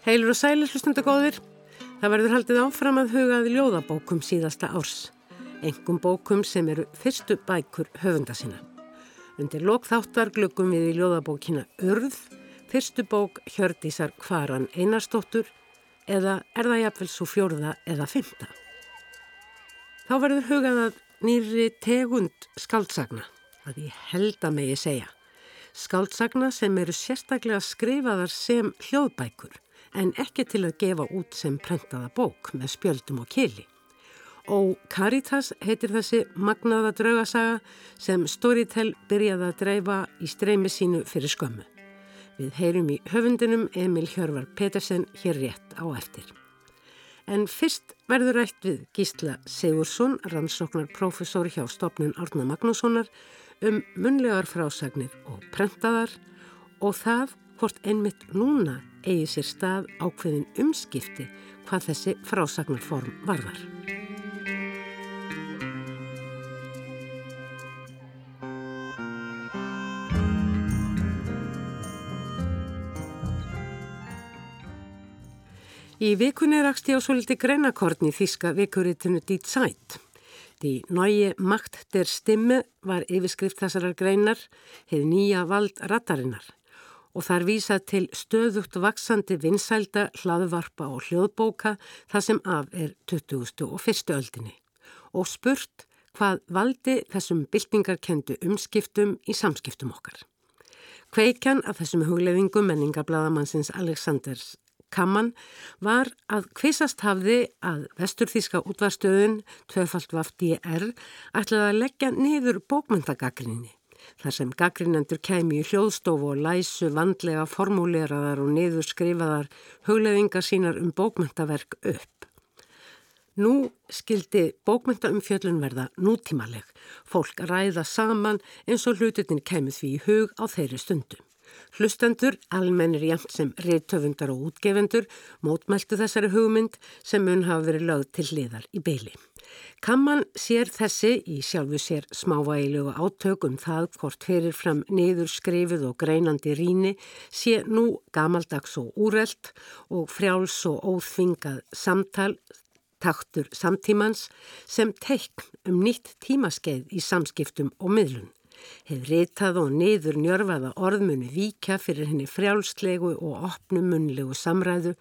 Heilur og sælir hlustundagóðir. Það verður haldið áfram að hugaði ljóðabókum síðasta árs. Engum bókum sem eru fyrstu bækur höfunda sína. Undir lokþáttar glöggum við í ljóðabókina Urð, fyrstu bók Hjördísar Kvaran Einarstóttur eða er það jafnvel svo fjórða eða fymta. Þá verður hugað að nýri tegund skaldsagna, að ég held að megi segja. Skaldsagna sem eru sérstaklega skrifaðar sem hljóðbækur en ekki til að gefa út sem prentaða bók með spjöldum og kili. Og Caritas heitir þessi magnaða draugasaga sem Storytel byrjaði að dreifa í streymi sínu fyrir skömmu. Við heyrum í höfundinum Emil Hjörvar Petersen hér rétt á eftir. En fyrst verður rætt við Gísla Sigursson, rannsóknar profesor hjá stopnun Árna Magnússonar um munlegar frásagnir og prentaðar og það hvort einmitt núna eigi sér stað ákveðin umskipti hvað þessi frásagnarform varðar. Í vikunni rakst ég á svolítið greinakortni þíska vikuritinu Dít Sætt. Því nægi makt der stimme var yfirskrift þessarar greinar, hefði nýja vald rattarinnar og þar vísað til stöðugt vaksandi vinsælda, hlaðvarpa og hljóðbóka það sem af er 20. og 1. öldinni og spurt hvað valdi þessum byltingarkendu umskiptum í samskiptum okkar. Kveikjan af þessum hugleðingum menningablaðamannsins Aleksandrs Kamman var að kvisast hafði að vesturþíska útvarstöðun, tvöfalt vafti er, ætlaði að leggja niður bókmyndagakrinni þar sem gaggrinendur kemi í hljóðstofu og læsu vandlega formúleraðar og niður skrifaðar hugleðingar sínar um bókmyndaverk upp. Nú skildi bókmyndaumfjöllun verða nútímaleg, fólk ræða saman eins og hlututin kemur því í hug á þeirri stundum. Hlustendur, almennir jæmt sem reytöfundar og útgefendur, mótmæltu þessari hugmynd sem mun hafa verið lögð til hliðar í beili. Kamman sér þessi í sjálfu sér smávægilegu átökum það hvort fyrir fram niður skrifið og greinandi ríni sé nú gamaldags og úrelt og frjáls og óþvingað samtal taktur samtímans sem teikn um nýtt tímaskeið í samskiptum og miðlun. Hefur reytað og niður njörfaða orðmunni vika fyrir henni frjálslegu og opnu munlegu samræðu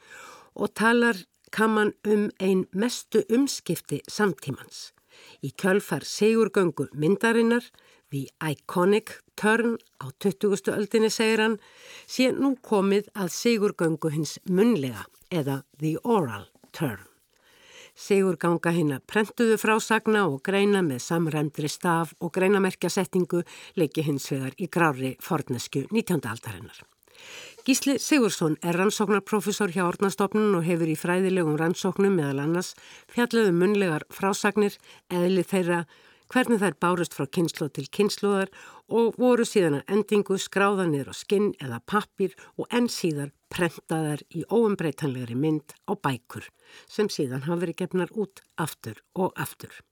og talar kaman um ein mestu umskipti samtímans. Í kjölfar segurgöngu myndarinnar, The Iconic Turn á 20. öldinni segir hann, sé nú komið að segurgöngu hins munlega eða The Oral Turn. Sigurganga hinn að prentuðu frásagna og greina með samræmdri staf og greinamerkjasettingu leiki hins vegar í grári fornesku 19. aldarinnar. Gísli Sigursson er rannsóknarprofessor hjá Ornastofnun og hefur í fræðilegum rannsóknum meðal annars fjalluðu um munlegar frásagnir, eðli þeirra, hvernig þær bárust frá kynslu til kynsluðar og voru síðan að endingu skráðanir og skinn eða pappir og enn síðar prentaðar í óumbreytanlegri mynd á bækur sem síðan hafa verið gefnar út aftur og aftur.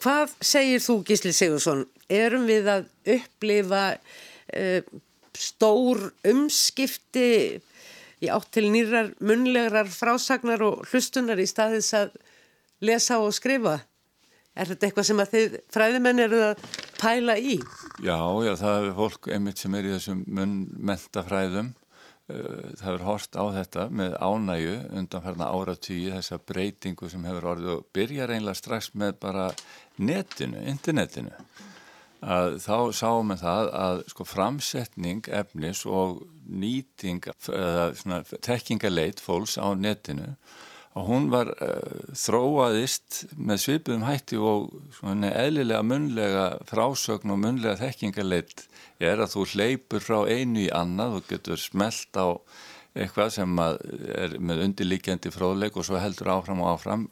Hvað segir þú Gísli Sigursson? Erum við að upplifa uh, stór umskipti í átt til nýrar munlegar frásagnar og hlustunar í staðis að lesa og skrifa. Er þetta eitthvað sem að þið fræðimenn eru að pæla í? Já, já, það er fólk einmitt sem er í þessum munmenta fræðum. Eh, það er hort á þetta með ánægu undanferna áratýji, þessa breytingu sem hefur orðið og byrja reynlega strax með bara netinu, internetinu að þá sáum við það að sko framsetning efnis og nýting eða tekkingaleit fólks á netinu og hún var uh, þróaðist með svipuðum hætti og svona eðlilega munlega frásögn og munlega tekkingaleit er að þú hleypur frá einu í annað og getur smelt á eitthvað sem er með undirlíkjandi fróðleik og svo heldur áfram og áfram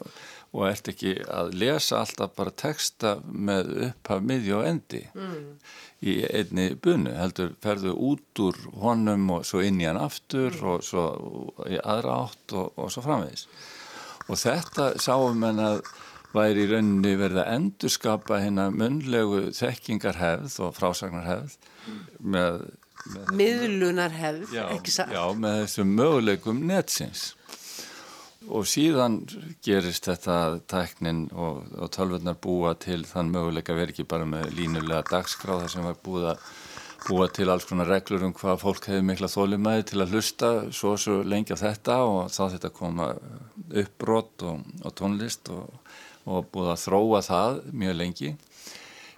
og ert ekki að lesa alltaf bara texta með upphaf, miðj og endi mm. í einni bunu, heldur ferðu út úr honum og svo inn í hann aftur mm. og svo í aðra átt og, og svo framvegis og þetta sáum en að væri í rauninni verið að endurskapa hérna munlegu þekkingarhefð og frásagnarhefð mm. með miðlunarhefð, ekki satt? Já, með þessum möguleikum netsins og síðan gerist þetta tæknin og, og tölvurnar búa til þann möguleika verið ekki bara með línulega dagskráða sem var búið að búa til alls konar reglur um hvað fólk hefur mikla þólimæði til að hlusta svo svo lengi á þetta og þá þetta koma uppbrott og, og tónlist og, og búið að þróa það mjög lengi.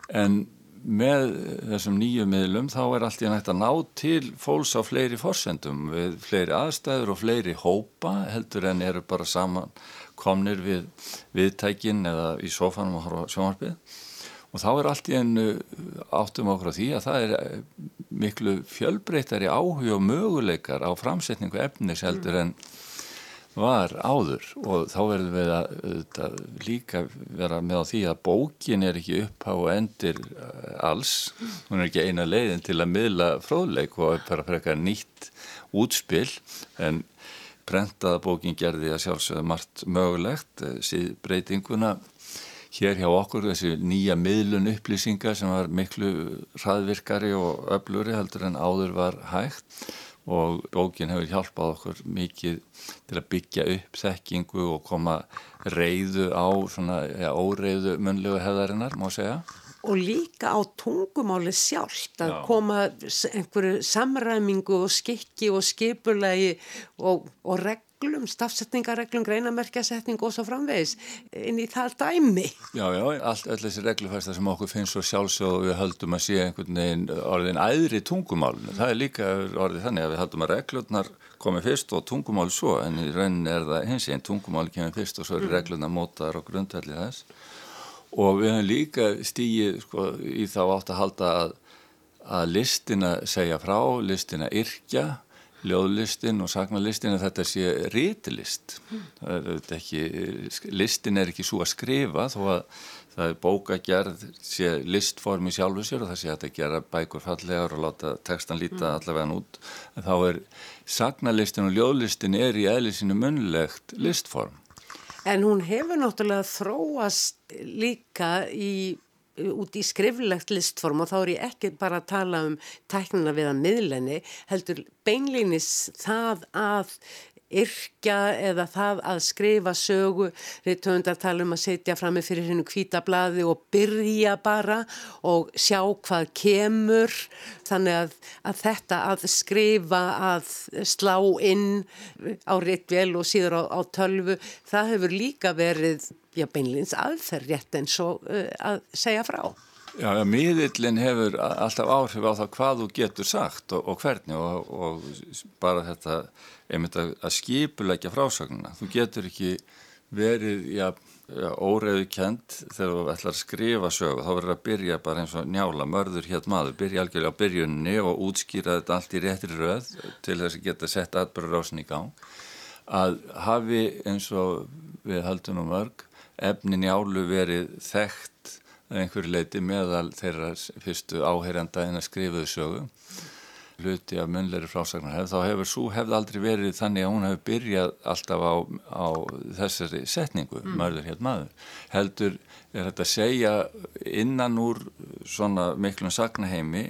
En með þessum nýju miðlum þá er allt í nætt að ná til fólks á fleiri forsendum við fleiri aðstæður og fleiri hópa heldur en eru bara saman komnir við viðtækin eða í sofanum og horfa sjónvarpið. Og þá er allt í ennu áttum okkur á því að það er eh, miklu fjölbreytari áhug og möguleikar á framsetningu efnis heldur en var áður og þá verðum við að, að líka vera með á því að bókin er ekki upphá og endir eh, alls, hún er ekki eina leiðin til að miðla fróðleik og bara frekar nýtt útspill en prentaða bókin gerði að sjálfsögða margt mögulegt, eh, síð breytinguna. Hér hjá okkur þessi nýja miðlun upplýsinga sem var miklu hraðvirkari og öfluri heldur en áður var hægt og bókin hefur hjálpað okkur mikið til að byggja upp þekkingu og koma reyðu á svona ja, óreyðu munlegu hefðarinnar má segja og líka á tungumáli sjálft að Já. koma einhverju samræmingu og skikki og skipulegi og, og reglum, stafsetningareglum, greinamerkjasetning og svo framvegis inn í það dæmi. Já, já, allt öll þessi reglufæsta sem okkur finnst svo sjálfsög og við höldum að sé einhvern veginn orðin æðri tungumálinu. Það er líka orðið þannig að við höldum að reglurnar komið fyrst og tungumál svo en í rauninni er það hins einn tungumál kemur fyrst og svo er mm. reglurnar mótaðar og grundvælið þess og við hefum líka stíið sko, í þá átt að halda að, að listina segja frá, listina yrkja, ljóðlistin og sagnalistin að þetta sé rítilist. Listin er ekki svo að skrifa þó að það er bókagerð, sé listformi sjálfu sér og það sé að þetta gera bækur fallegar og láta textan líta mm. allavega út. En þá er sagnalistin og ljóðlistin er í eðlisinu munlegt listform. En hún hefur náttúrulega þróast líka í, út í skriflegt listform og þá er ég ekki bara að tala um tæknina við að miðlenni, heldur beinlýnis það að yrkja eða það að skrifa sögu, við töfundar tala um að setja fram með fyrir hennu kvítablaði og byrja bara og sjá hvað kemur þannig að, að þetta að skrifa að slá inn á réttvél og síður á, á tölvu það hefur líka verið já, beinleins aðferð rétt eins og uh, að segja frá. Já, ja, miðillin hefur alltaf áhrif á það hvað þú getur sagt og, og hvernig og, og bara þetta einmitt að, að skipulegja frásagnuna. Þú getur ekki verið ja, ja, óreiðu kent þegar þú ætlar að skrifa sögu. Þá verður að byrja bara eins og njála mörður hér maður, byrja algjörlega á byrjunni og útskýra þetta allt í réttri röð til þess að geta sett atbyrjarásin í gang. Að hafi eins og við haldum um örg efni njálu verið þekkt einhverju leiti meðal þeirra fyrstu áheyrjanda en að skrifuðu sögu hluti af munleiri frásagnarhefð þá hefur svo hefð aldrei verið þannig að hún hefur byrjað alltaf á, á þessari setningu, mm. mörður hér maður heldur er þetta að segja innan úr svona miklum sagnaheimi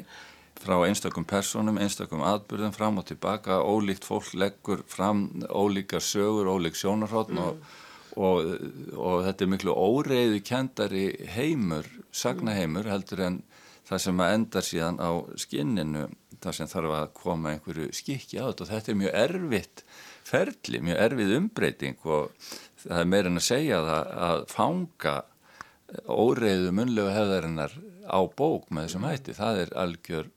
frá einstakum personum, einstakum atbyrðum fram og tilbaka, ólíkt fólk leggur fram ólíkar sögur, ólík sjónarhóttn mm. og og, og þetta er miklu óreiðu kendari heimur, sagnaheimur heldur en það sem að endar síðan á skinninu það sem þarf að koma einhverju skikki á þetta. Og þetta er mjög erfitt ferli, mjög erfið umbreyting og það er meirinn að segja það að fanga óreiðu munlegu hefðarinnar á bók með þessum hætti, það er algjör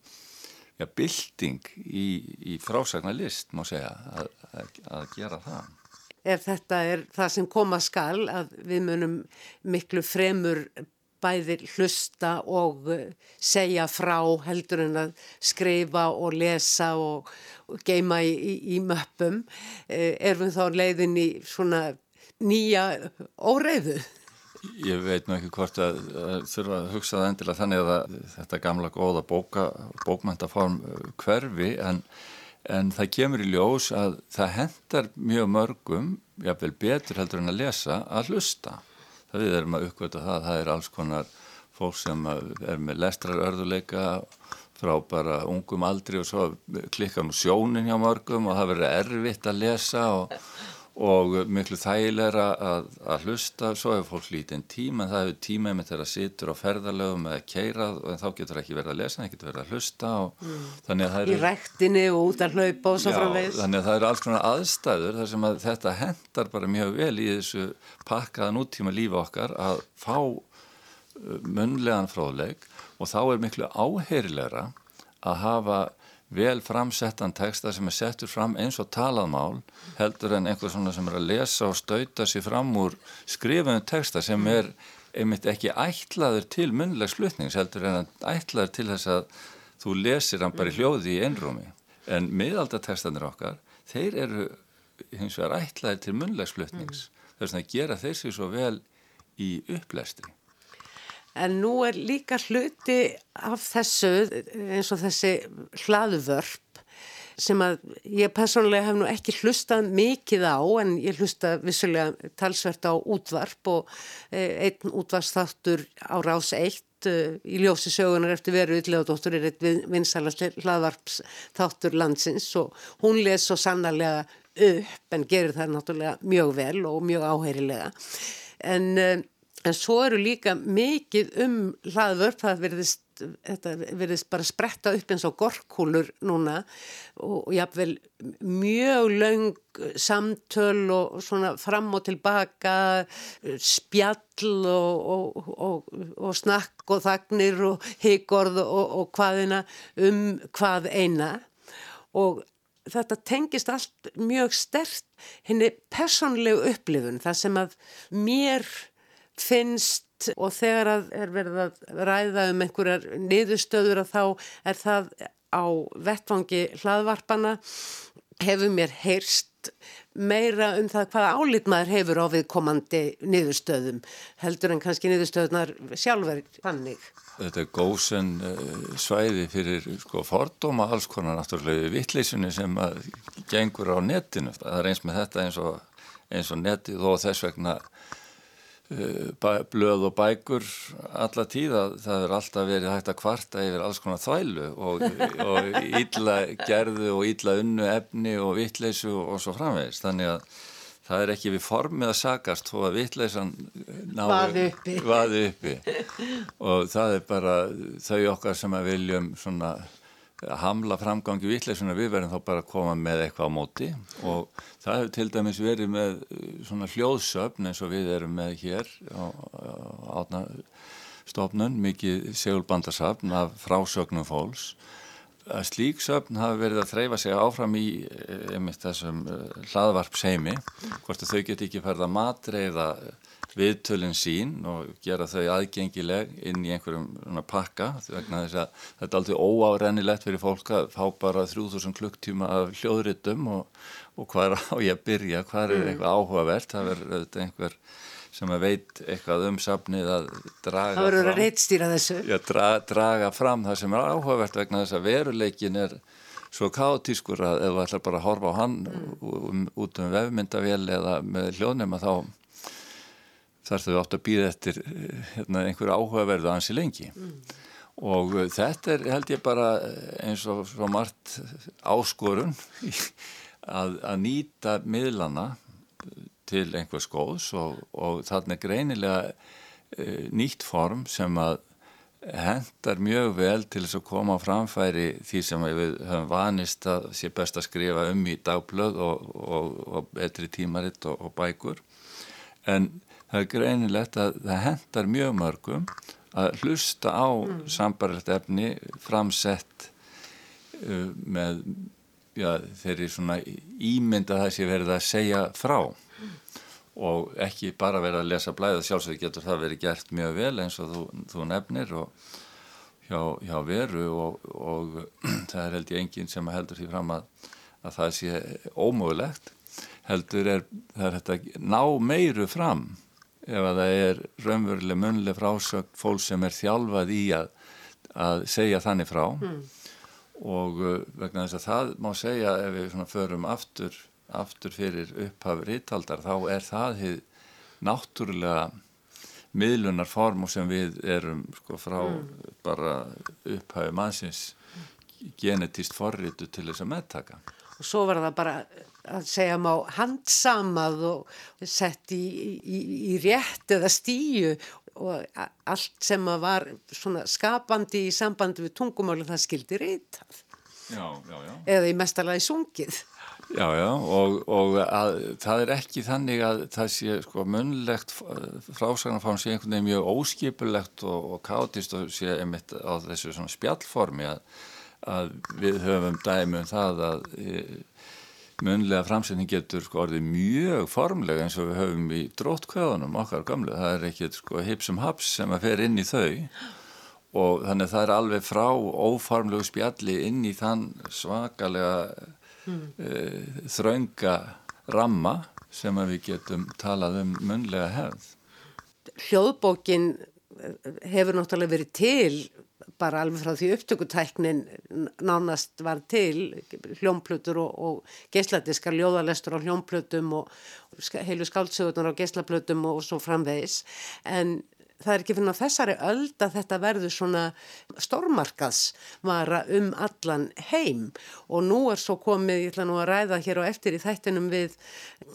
ja, bilding í, í frásagnarlist má segja að, að, að gera það ef þetta er það sem koma skal að við munum miklu fremur bæðir hlusta og eh, segja frá heldur en að skrifa og lesa og, og geima í, í, í möppum. Eh, erum við þá leiðin í svona nýja óreiðu? Ég veit nú ekki hvort að, að þurfa að hugsa það endilega þannig að þetta gamla góða bóka, bókmæntaform eh, hverfi en en það kemur í ljós að það hendar mjög mörgum, jáfnveil betur heldur en að lesa, að hlusta. Það við erum að uppgöta það, það er alls konar fólk sem er með lestrarörðuleika, frá bara ungum aldri og svo klikkar nú sjónin hjá mörgum og það verður erfitt að lesa og, og miklu þægilegra að, að hlusta, svo hefur fólk lítinn tíma en það hefur tíma með þeirra sittur á ferðalögum eða keirað og þá getur ekki verið að lesa, það getur verið að hlusta og mm. þannig að. Í rektinni og út að hlaupa og svo framvegis. Þannig að það eru alls konar aðstæður þar sem að þetta hendar bara mjög vel í þessu pakkaðan úttíma lífa okkar að fá uh, munlegan fróðleik og þá er miklu áheyrilegra að hafa vel framsettan texta sem er settur fram eins og talaðmál heldur en einhver svona sem er að lesa og stauta sér fram úr skrifunum texta sem er einmitt ekki ætlaður til munlegs flutnings heldur en ætlaður til þess að þú lesir hann bara í hljóði í einrúmi. En miðaldatextanir okkar þeir eru hins vegar ætlaður til munlegs flutnings. Mm. þess að gera þeir sér svo vel í upplæsti En nú er líka hluti af þessu eins og þessi hlaðvörp sem að ég personlega hef nú ekki hlustað mikið á en ég hlusta vissulega talsvert á útvarp og eh, einn útvarpstáttur á rás 1 eh, í ljósi sögunar eftir veru ytlegadóttur er eitt vinsalast hlaðvarpstáttur landsins og hún les svo sannarlega upp en gerir það náttúrulega mjög vel og mjög áheyrilega. En eh, En svo eru líka mikið um hlaðvörp, það verðist, verðist bara spretta upp eins og gorkúlur núna og jáfnvel mjög laung samtöl og svona fram og tilbaka, spjall og, og, og snakk og þagnir og higorð og hvaðina um hvað eina. Og þetta tengist allt mjög stert henni personlegu upplifun, það sem að mér finnst og þegar að er verið að ræða um einhverjar niðurstöður að þá er það á vettvangi hlaðvarpana hefur mér heyrst meira um það hvaða álitmaður hefur á viðkomandi niðurstöðum heldur en kannski niðurstöðunar sjálfur fannig. Þetta er góðsinn eh, svæði fyrir sko fordóma alls konar náttúrulega vittleysunni sem gengur á netinu. Það er eins með þetta eins og, eins og netið og þess vegna blöð og bækur alla tíða, það er alltaf verið hægt að kvarta yfir alls konar þvælu og, og ítla gerðu og ítla unnu efni og vittleysu og svo framvegist, þannig að það er ekki við formið að sagast þó að vittleysan vaði uppi. uppi og það er bara þau okkar sem að viljum svona hamla framgangi vittleysuna við verðum þá bara að koma með eitthvað á móti. Og það hefur til dæmis verið með uh, svona hljóðsöfn eins og við erum með hér á átnastofnun, mikið segulbandarsöfn af frásögnum fólks. Að slík söfn hafi verið að þreyfa sig áfram í eh, einmitt þessum uh, hlaðvarpseimi hvort að þau get ekki færða matreiða viðtölinn sín og gera þau aðgengileg inn í einhverjum pakka vegna þess að þetta er aldrei óárennilegt fyrir fólk að fá bara 3000 klukktíma af hljóðritum og, og hvað er á ég að byrja, hvað er mm. eitthvað áhugavert, það verður einhver sem að veit eitthvað um safnið að draga það fram, að ja, dra, draga fram það sem er áhugavert vegna þess að veruleikin er svo kátískur að ef þú ætlar bara að horfa á hann mm. um, út um vefmyndavél eða með hljóðnum að þá þar þau átt að býða eftir hérna, einhverju áhugaverðu ansi lengi mm. og uh, þetta er held ég bara uh, eins og svo margt áskorun að, að nýta miðlana til einhvers góðs og, og þarna er greinilega e, nýtt form sem að hendar mjög vel til þess að koma á framfæri því sem við höfum vanist að sé best að skrifa um í dagblöð og, og, og betri tímaritt og bækur en það er greinilegt að það hendar mjög mörgum að hlusta á mm. sambarlegt efni framsett uh, með já, þeirri svona ímynda það sem verið að segja frá og ekki bara verið að lesa blæða sjálfsögur getur það verið gert mjög vel eins og þú, þú nefnir og hjá, hjá veru og, og það er held ég enginn sem heldur því fram að, að það sé ómögulegt heldur er er þetta ná meiru fram ef að það er raunveruleg munlega frásögn fólk sem er þjálfað í að, að segja þannig frá mm. og uh, vegna þess að það má segja ef við förum aftur, aftur fyrir upphaf rittaldar þá er það náttúrulega miðlunar form og sem við erum sko frá mm. bara upphafi mannsins genetist forritu til þess að meðtaka. Og svo var það bara að segja má handsamað og sett í, í, í rétt eða stíu og allt sem var skapandi í sambandi við tungumáli það skildi reytað. Eða í mestalagi sungið. Já, já, og, og að, það er ekki þannig að það sé sko munlegt frásagnarfán sé einhvern veginn mjög óskipulegt og, og kátist og sé einmitt á þessu svona spjallformi að, að við höfum dæmi um það að e, munlega framsetning getur sko orðið mjög formlega eins og við höfum í drótkvæðunum okkar gamlu, það er ekkit sko hipsum haps sem að fer inn í þau og þannig að það er alveg frá óformlegu spjalli inn í þann svakalega mm. uh, þraunga ramma sem að við getum talað um munlega hefð. Hljóðbókin eh, hefur náttúrulega verið til bara alveg frá því upptökutæknin nánast var til hljómplutur og, og geisladiskar ljóðalestur á hljómplutum og heilu skáldsögurnar á geislaplutum og svo framvegis. En það er ekki fyrir þessari öld að þetta verður svona stormarkaðsvara um allan heim. Og nú er svo komið, ég ætla nú að ræða hér og eftir í þættinum við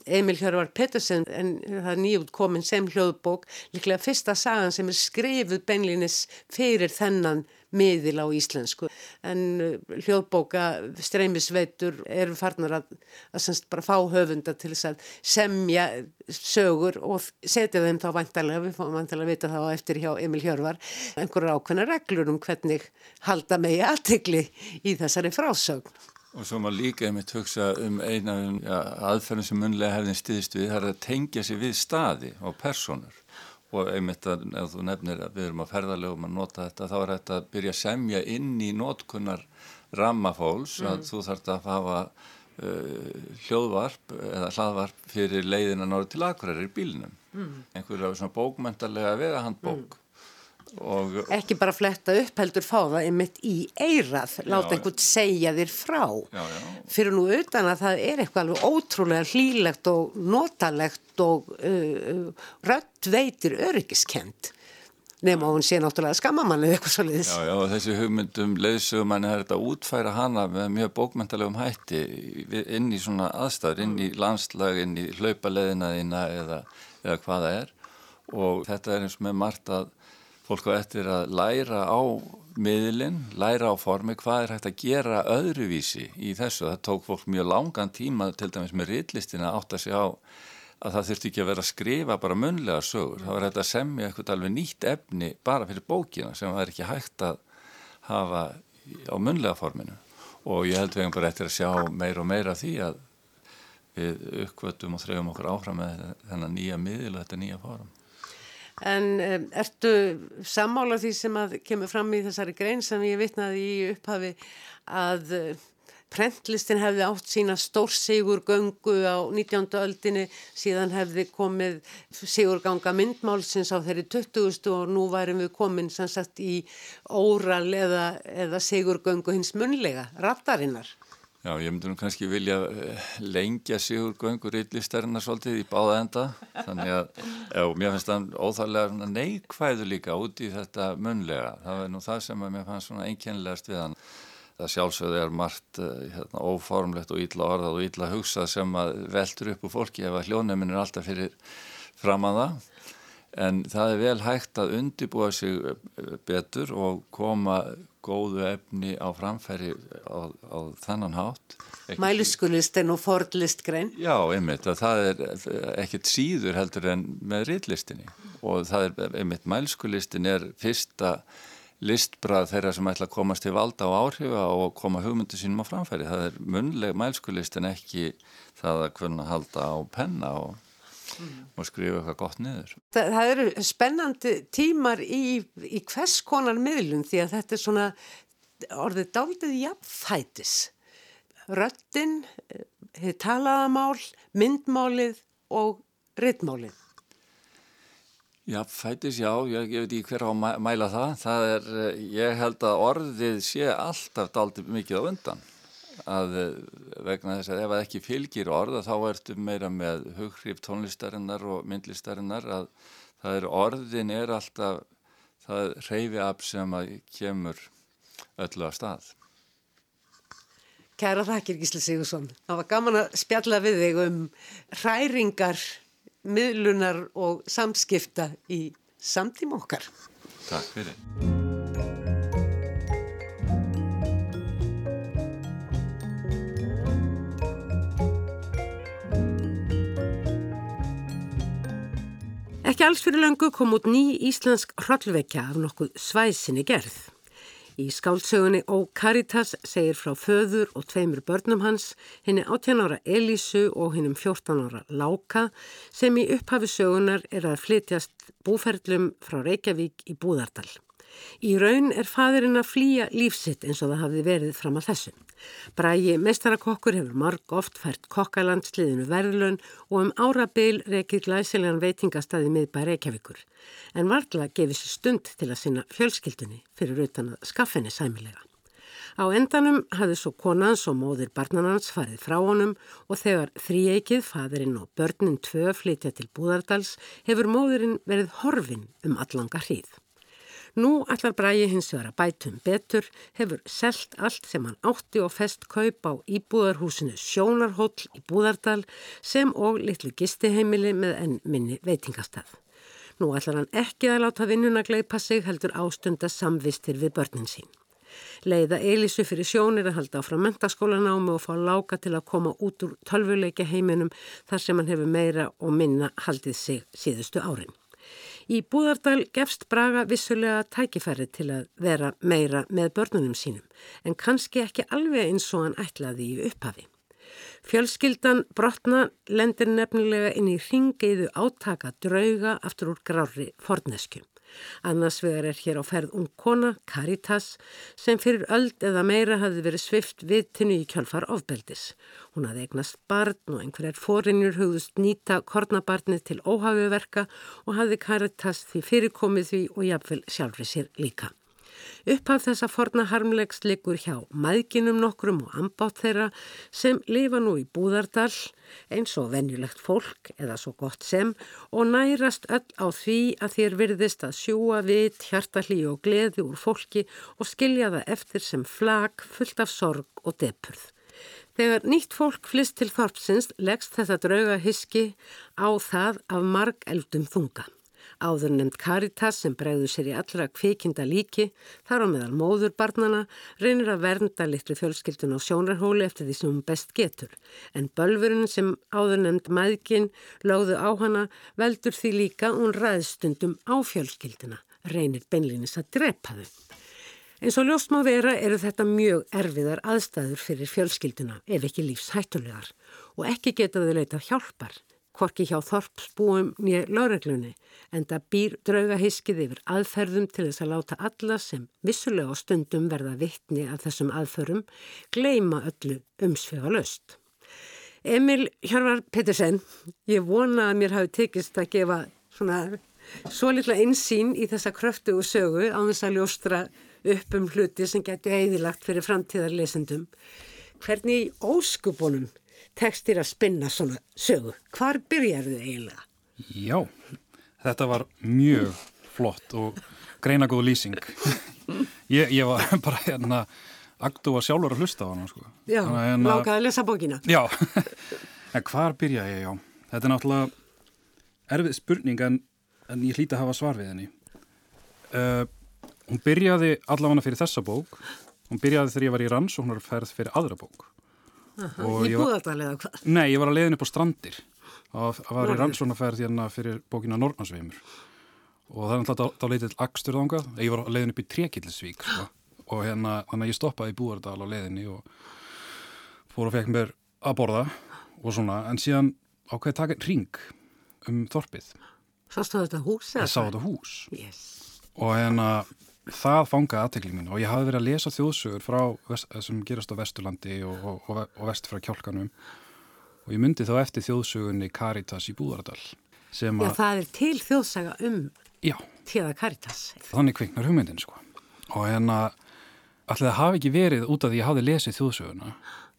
Emil Hjörvar Pettersen en það er nýjút komin sem hljóðbók, líklega fyrsta sagan sem er skrifuð benlinis fyrir þennan miðil á íslensku en uh, hljóðbóka streymisveitur eru farnar að, að semst bara fá höfunda til þess að semja sögur og setja þeim þá vantarlega, við fáum vantarlega að vita þá eftir hjá Emil Hjörvar, einhverjar ákveðna reglur um hvernig halda megi aðtegli í þessari frásögn. Og svo maður líka einmitt hugsa um eina ja, aðferðin sem munlega hefðin stiðist við, það er að tengja sig við staði og personur og einmitt að þú nefnir að við erum að ferðarlegum að nota þetta þá er þetta að byrja að semja inn í notkunnar rammafóls mm. að þú þarfst að hafa uh, hljóðvarp eða hlaðvarp fyrir leiðina norður til akkuræri í bílinum mm. einhverja svona bókmæntarlega vegahandbók mm. Og, ekki bara fletta upp heldur fá það einmitt í eirað láta já, einhvern segja þér frá. Já, já. fyrir nú utan að það er eitthvað alveg ótrúlega hlýlegt og notalegt og uh, uh rött veitir öryggiskend nema hún sé náttúrulega skammamann eða eitthvað svolítið Já, já, þessi hugmyndum leiðsögumanni er þetta að útfæra hana með mjög bókmyndalegum hætti inn í svona aðstæður, inn í landslag inn í hlaupaleðinaðina eða, eða hvaða er. Og þetta er eins með margt að fólk á eftir að læra á miðlinn, læra á formi hvað er hægt að gera öðruvísi í þessu. Það tók fólk mjög langan tíma til dæmis með riðlistina átt að segja á að það þurfti ekki að vera að skrifa bara munlega sögur. Það var hægt að semja eitthvað alveg nýtt efni bara fyrir bókina sem var ekki hægt að hafa á munlega forminu og ég held veginn bara eftir að sjá meira og meira því að við uppvöldum og þrejum okkur áfram með þennan nýja miðil og þetta nýja form. En um, ertu sammála því sem að kemur fram í þessari grein sem ég vitnaði í upphafi að uh, prentlistin hefði átt sína stórsigur göngu á 19. öldinni síðan hefði komið sigurganga myndmálsins á þeirri 20. og nú værum við komin sem sagt í óral eða, eða sigurgöngu hins munlega, rattarinnar. Já, ég myndi nú kannski vilja eh, lengja Sigur Göngur yllistarinnar svolítið í báða enda. Þannig að, já, mér finnst það óþarlega neikvæðu líka út í þetta munlega, það er nú það sem mér fannst svona einkennilegast við hann. Það sjálfsögðu er margt eh, hérna, óformlegt og ítla orðað og ítla hugsað sem að veldur upp úr fólki ef að hljónuminn er alltaf fyrir fram að það en það er vel hægt að undibúa sig eh, betur og koma góðu efni á framfæri á, á þannan hátt. Mæliskulistin og fordlistgrein? Já, einmitt, það er ekkert síður heldur en með riðlistinni og það er, einmitt, mæliskulistin er fyrsta listbrað þeirra sem ætla að komast til valda og áhrifa og koma hugmyndu sínum á framfæri. Það er munleg mælskulistin ekki það að kunna halda á penna og mm. og skrifa eitthvað gott niður. Það, það eru spennandi tímar í, í hvers konar miðlum því að þetta er svona orðið daldið jafnfætis. Röttin, hefur talaðamál, myndmálið og rittmálið. Já, fætis, já, ég, ég veit ekki hver á að mæla það. Það er, eh, ég held að orðið sé alltaf daldið mikið á undan að eh, vegna þess að ef það ekki fylgir orða þá ertu meira með hughrif tónlistarinnar og myndlistarinnar að það er orðin er alltaf það reyfi af sem að kemur öllu að stað Kæra þakkir Gísli Sigursson. Það var gaman að spjalla við þig um hræringar, miðlunar og samskipta í samtíma okkar. Takk fyrir. Ekki alls fyrir löngu kom út ný íslensk hrollvekja af nokkuð svæsinni gerð. Í skáldsögunni Ó Caritas segir frá föður og tveimur börnum hans, henni 18 ára Elísu og hennum 14 ára Láka sem í upphafi sögunar er að flytjast búferlum frá Reykjavík í Búðardal. Í raun er fadurinn að flýja lífsitt eins og það hafði verið fram að þessu. Brægi mestarakokkur hefur marg oft fært kokkalandsliðinu verðlun og um árabil reykir glæsilegan veitingastæði miðbæ Reykjavíkur. En vargla gefið sér stund til að sinna fjölskyldunni fyrir utan að skaffinni sæmilega. Á endanum hafði svo konans og móðir barnanans farið frá honum og þegar þríeikið, fadurinn og börnin tvö flytja til Búðardals hefur móðurinn verið horfin um allanga hríð. Nú allar brægi hins vegar að bætum betur, hefur selt allt sem hann átti og fest kaup á íbúðarhúsinu Sjónarhóll í Búðardal sem og litlu gistiheimili með enn minni veitingastað. Nú allar hann ekki að láta vinnuna gleipa sig heldur ástunda samvistir við börnin sín. Leiða Elísu fyrir sjónir að halda áfram mentaskólanámi og fá láka til að koma út úr tölvuleika heiminum þar sem hann hefur meira og minna haldið sig síðustu árin. Í Búðardal gefst Braga vissulega tækifæri til að vera meira með börnunum sínum en kannski ekki alveg eins og hann ætlaði í upphafi. Fjölskyldan brotna lendir nefnilega inn í ringeiðu átaka drauga aftur úr grári forneskjum. Annars vegar er hér á ferð ung kona, Caritas, sem fyrir öld eða meira hafði verið svift viðtinu í kjálfar ofbeldis. Hún hafði eignast barn og einhverjar fórinjur hugðust nýta kornabarnið til óhafiverka og hafði Caritas því fyrirkomið því og jafnvel sjálfri sér líka. Upphaf þessa forna harmlegs likur hjá maðginum nokkrum og ambátt þeirra sem lifa nú í Búðardal eins og venjulegt fólk eða svo gott sem og nærast öll á því að þér virðist að sjúa vit, hjartalí og gleði úr fólki og skilja það eftir sem flag fullt af sorg og depurð. Þegar nýtt fólk flist til þorpsins leggst þetta drauga hyski á það af marg eldum þunga. Áður nefnd Caritas sem bregður sér í allra kvikinda líki, þar á meðal móður barnana, reynir að vernda litlu fjölskyldun á sjónarhóli eftir því sem hún best getur. En bölfurinn sem áður nefnd maðgin lögðu á hana veldur því líka hún ræðstundum á fjölskylduna, reynir beinlinis að drepa þau. Eins og ljóst má vera eru þetta mjög erfiðar aðstæður fyrir fjölskylduna ef ekki lífshættulegar og ekki geta þau leitað hjálpar hvorki hjá þorpsbúum nýja laureglunni en það býr draugahiskið yfir aðferðum til þess að láta alla sem vissulega á stundum verða vittni af þessum aðferðum gleima öllu umsvega löst. Emil Hjörvar Pettersen, ég vona að mér hafi tekist að gefa svona svo litla einsýn í þessa kröftu og sögu á þess að ljóstra upp um hluti sem getur eðilagt fyrir framtíðarlesendum. Hvernig í óskupunum tekstir að spinna svona sögu. Hvar byrjar þið eiginlega? Já, þetta var mjög flott og greina góð lýsing. ég, ég var bara hérna agdu að sjálfur að hlusta á hana sko. Já, hérna, lákaði að lesa bókina. Já, en hvar byrja ég, já. Þetta er náttúrulega erfið spurning en, en ég hlýta að hafa svar við henni. Uh, hún byrjaði allavega fyrir þessa bók. Hún byrjaði þegar ég var í rannsóknarferð fyrir aðra bók. Í búðardal eða hvað? Nei, ég var að leiðin upp á strandir og var í rannsónaferð hérna fyrir bókina Nornarsveimur og það er alltaf þá leitið til Aksturðangað ég var að leiðin upp í Trekillisvík sko. og hérna, þannig að ég stoppaði í búðardal á leiðinni og fór og fekk mér að borða og svona, en síðan ákveði taka ring um þorpið Sástu þetta hús? Ég sá þetta hús yes. og hérna það fangaði aðteklingin minn og ég hafi verið að lesa þjóðsögur frá sem gerast á Vesturlandi og, og, og, og vest frá kjálkanum. Og ég myndi þá eftir þjóðsögunni Caritas í Búðardal Já, það er til þjóðsaga um tíða Caritas. Þannig kviknar hugmyndin sko. Og hérna alltaf það hafi ekki verið út af því ég hafi lesið þjóðsöguna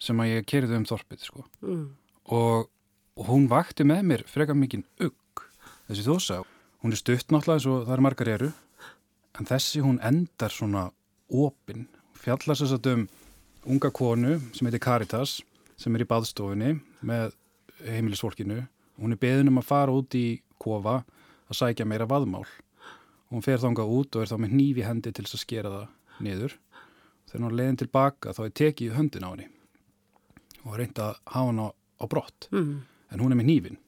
sem að ég kerið um þorpið sko. Mm. og hún vakti með mér freka mikinn ugg þessi þjóðsag hún er stutt náttúrulega eins og það er margar eru en þessi hún endar svona opinn fjallar sér satt um unga konu sem heitir Caritas sem er í baðstofunni með heimilisfólkinu. Hún er beðin um að fara út í kofa að sækja meira vaðmál. Hún fer þánga út og er þá með nýfi hendi til þess að skera það niður. Þegar hún leiðin tilbaka þá er tekið höndin á henni og reynda að hafa hann á, á brott. Mm. En hún er með nýfin.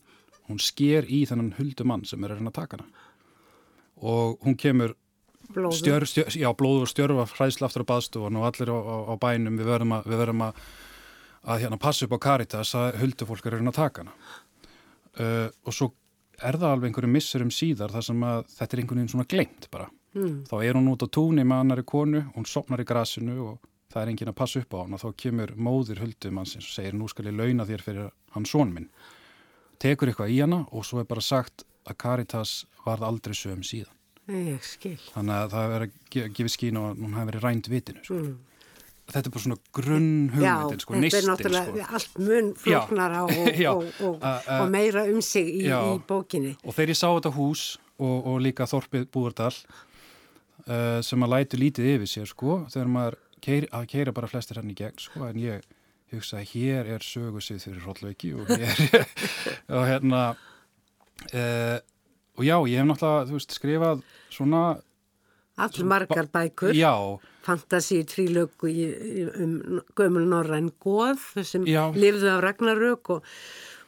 Hún sker í þennan huldumann sem er að reyna að taka hana. Og hún kemur Blóður. stjör, stjör, já, blóður og stjörfa hræðsla aftur á baðstofan og allir á, á, á bænum við verðum að, við verðum að, að hérna, passa upp á Caritas að huldufólk er að reyna að taka hana. Uh, og svo er það alveg einhverju missurum síðar þar sem að þetta er einhvern veginn svona glemt bara. Mm. þá er hún út á túnni með annari konu hún sopnar í grasinu og það er enginn að passa upp á hann og þá kemur móðir huldumannsins og segir nú skal ég launa þér fyrir hans són minn. Tekur eitthvað í hana og svo er bara sagt að Caritas varð aldrei sögum síðan Ég skil. Þannig að það er að gefa skín og hún hafi verið rænt vitinu. Sko. Mm. Þetta er bara svona grunn hugmyndin, sko, neistin. Já, þetta er náttúrulega sko. allt mun floknara og, og, og, og meira um sig í, í bókinni. Og þegar ég sá þetta hús og, og líka Þorpið Búardal uh, sem að lætu lítið yfir sér, sko, þegar maður keir, að keira bara flestir hann í gegn, sko, en ég hugsa að hér er sögusið fyrir hróllauki og hér, og hérna, uh, og já, ég hef náttúrulega, þú veist, skrifað svona, Allur margar bækur, já, fantasíu trílöku um gömul norræn goð sem Já. lifðu af Ragnarök og,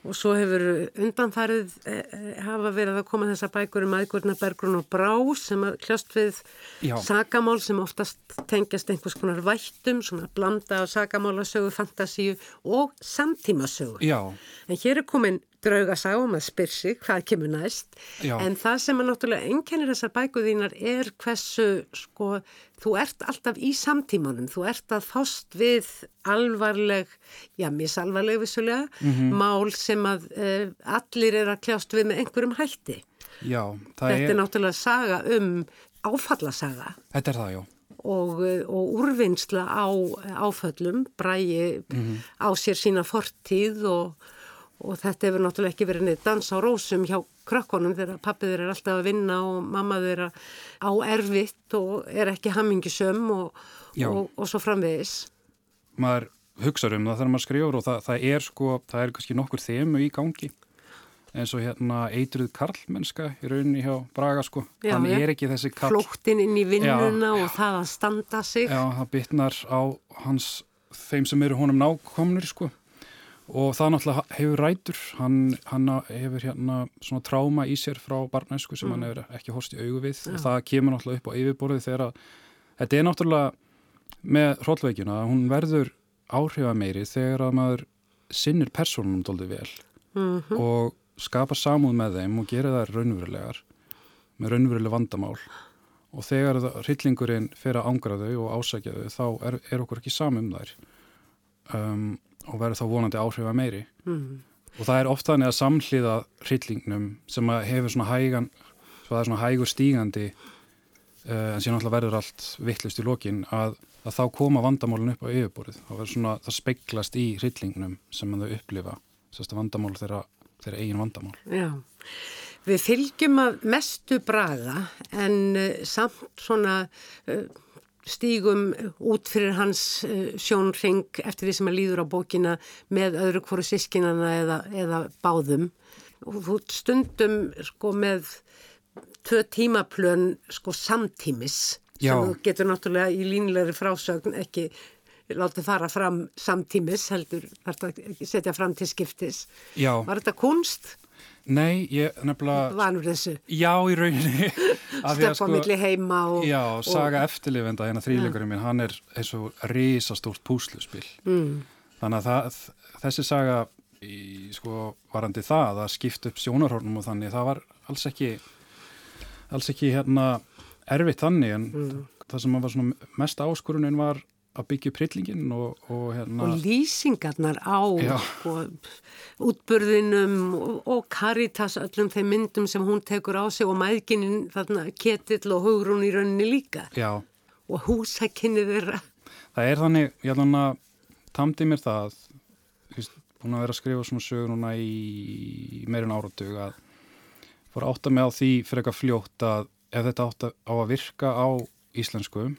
og svo hefur undanfarið e, e, hafa verið að koma þessar bækur um aðgurna Bergrun og Brá sem að kljást við Já. sagamál sem oftast tengjast einhvers konar vættum, svona blanda á sagamálasögu, fantasíu og samtímasögu. já, En hér er komin draugasaga og maður spyr sig hvað kemur næst. Já. En það sem að náttúrulega einkennir þessar bæku þínar er hversu, sko, þú ert alltaf í samtímanum. Þú ert að fást við alvarleg, já, misalvarleg vissulega, Mhm. mál sem að uh, allir er að kljást við með einhverjum hætti. já, Þetta er er, náttúrulega saga um áfallasaga. þetta er það, já. og, eh, og úrvinnsla á áföllum, brægi á sér sína fortíð og, og þetta hefur náttúrulega ekki verið neitt dans á rósum hjá krökkunum þegar pappið þeir er alltaf að vinna og mamma þeir á erfitt og er ekki hammingisöm og, Já. og, og svo framvegis. maður hugsaður um það þegar maður skrifur og það, það er sko, það er kannski nokkur þemu í gangi eins og hérna eitruð karlmennska í rauninni hjá Braga sko, Já, hann já. er ekki þessi karl Flóttin inn í vinnuna og það að standa sig. Já, það bitnar á hans þeim sem eru honum nákomnir sko og það náttúrulega hefur rætur. Hann, hann hefur hérna svona tráma í sér frá barnæsku sem hann hefur ekki horst í augu við. Og það kemur náttúrulega upp á yfirborðið þegar að þetta er náttúrulega með hróllveikina að hún verður áhrifa meiri þegar að maður sinnir persónunum doldið vel. Og skapa samúð með þeim og gera þær raunverulegar með raunveruleg vandamál. Og þegar það, hryllingurinn fer að ángra þau og ásækja þau þá er, er okkur ekki samum þær. Um, og verður þá vonandi áhrifa meiri. Mm. og það er oft þannig að samhliða hryllingnum sem hefur svona hægan það er svona hægur stígandi uh, en síðan alltaf verður allt vittlust í lokin að, að þá koma vandamálun upp á yfirborðið. Svona það speiklast í hryllingnum sem þau upplifa. Sérst að vandamál þeirra, þeirra eigin vandamál. Já, við fylgjum að mestu braga en uh, samt svona uh, stígum út fyrir hans uh, sjónring eftir því sem að líður á bókina með öðru hvoru sískinana eða, eða báðum. Og þú stundum sko með tvö tímaplön sko samtímis Já. sem þú getur náttúrulega í línulegri frásögn ekki látið fara fram samtímis heldur þarf að setja fram til skiptis. Já, Var þetta kunst? Nei, ég nefnilega vanur þessu? Já, í rauninni. Stöpa á milli heima og, Já, og saga eftirlifenda, hérna þrýleikurinn minn, hann er eins og risastórt púsluspil. mm, Þannig að það, þessi saga í, sko, varandi það að skipta upp sjónarhornum og þannig, það var alls ekki, alls ekki hérna erfitt þannig en það sem var svona mest áskorunin var að byggja upp hryllingin og, og hérna... og lýsingarnar á útburðinum og, og Caritas öllum þeim myndum sem hún tekur á sig og mæðginin þarna ketill og hugrún í rauninni líka. Já, og húsakinni þeirra. Það er þannig, ég ætla hann að tamdi mér það, búin að vera að skrifa svona sögur núna í meirinn áratug að fór að átta mig á því fyrir eitthvað fljótt að ef þetta átt að, á að virka á íslensku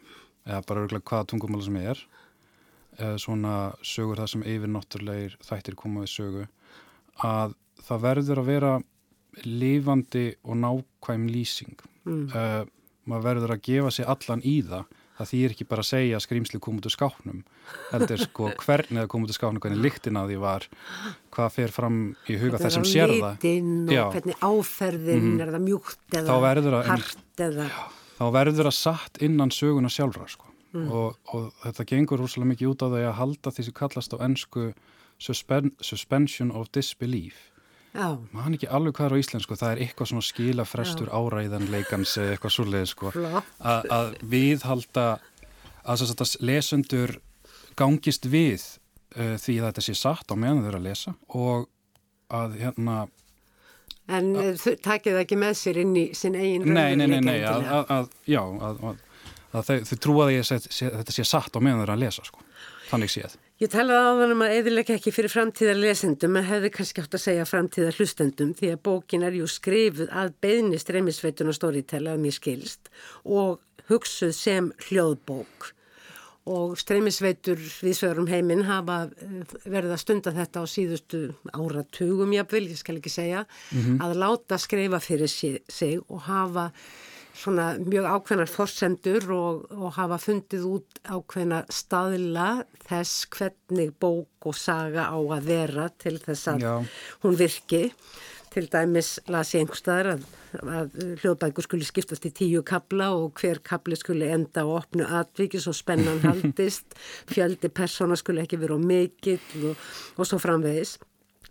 eða bara örgulega hvaða tungumála sem er eða svona sögur það sem yfirnáttúrlegir þættir koma við sögu að það verður að vera lifandi og nákvæm lýsing mm. uh, maður verður að gefa sér allan í það það þýr ekki bara að segja að skrýmsli kom út úr skáknum heldur sko hvernig það kom út úr skáknum hvernig lyktin á því var hvað fer fram í huga þessum sér það og Já. hvernig áferðin mm. er það mjúkt eða hart eða já, þá verður það satt innan söguna sjálfra sko. mm. og, og þetta gengur úrslega mikið út á því að halda því sem kallast á ennsku suspen suspension of disbelief. Maður ekki alveg hvað er á íslensku það er eitthvað svona skilafrestur áræðanleikans eða eitthvað svolítið sko. Að viðhalda að þess að lesendur gangist við uh, því að þetta sé satt á meðan þau eru að lesa og að hérna En takið það ekki með sér inn í sin eigin Nei, nei, nei, nei að, að, að, já, að þau, þau trúaði að þetta sé satt á meðan eru að lesa sko, þannig séð. Ég talaði á þannig að eðilega ekki fyrir framtíðar lesendum en hefði kannski átt að segja framtíðar hlustendum því að bókin er jú skrifuð að beðni streymisveitun og stórítela um ég skilst og hugsuð sem hljóðbók og streymisveitur viðsvegarum heiminn hafa eh, verið að stunda þetta á síðustu áratugum jáfnvel, ég skal ekki segja, mm -hmm. að láta skrifa fyrir sig og hafa svona mjög ákveðnar forsendur og, og hafa fundið út ákveðna staðila þess hvernig bók og saga á að vera til þess að Já. hún virki. Til dæmis las ég einhverstaðar að, að hljóðbækur skuli skiptast í tíu kabla og hver kabli skuli enda á opnu atvikis og spennan haldist, fjöldi persóna skuli ekki vera á mikill og, og svo framvegis.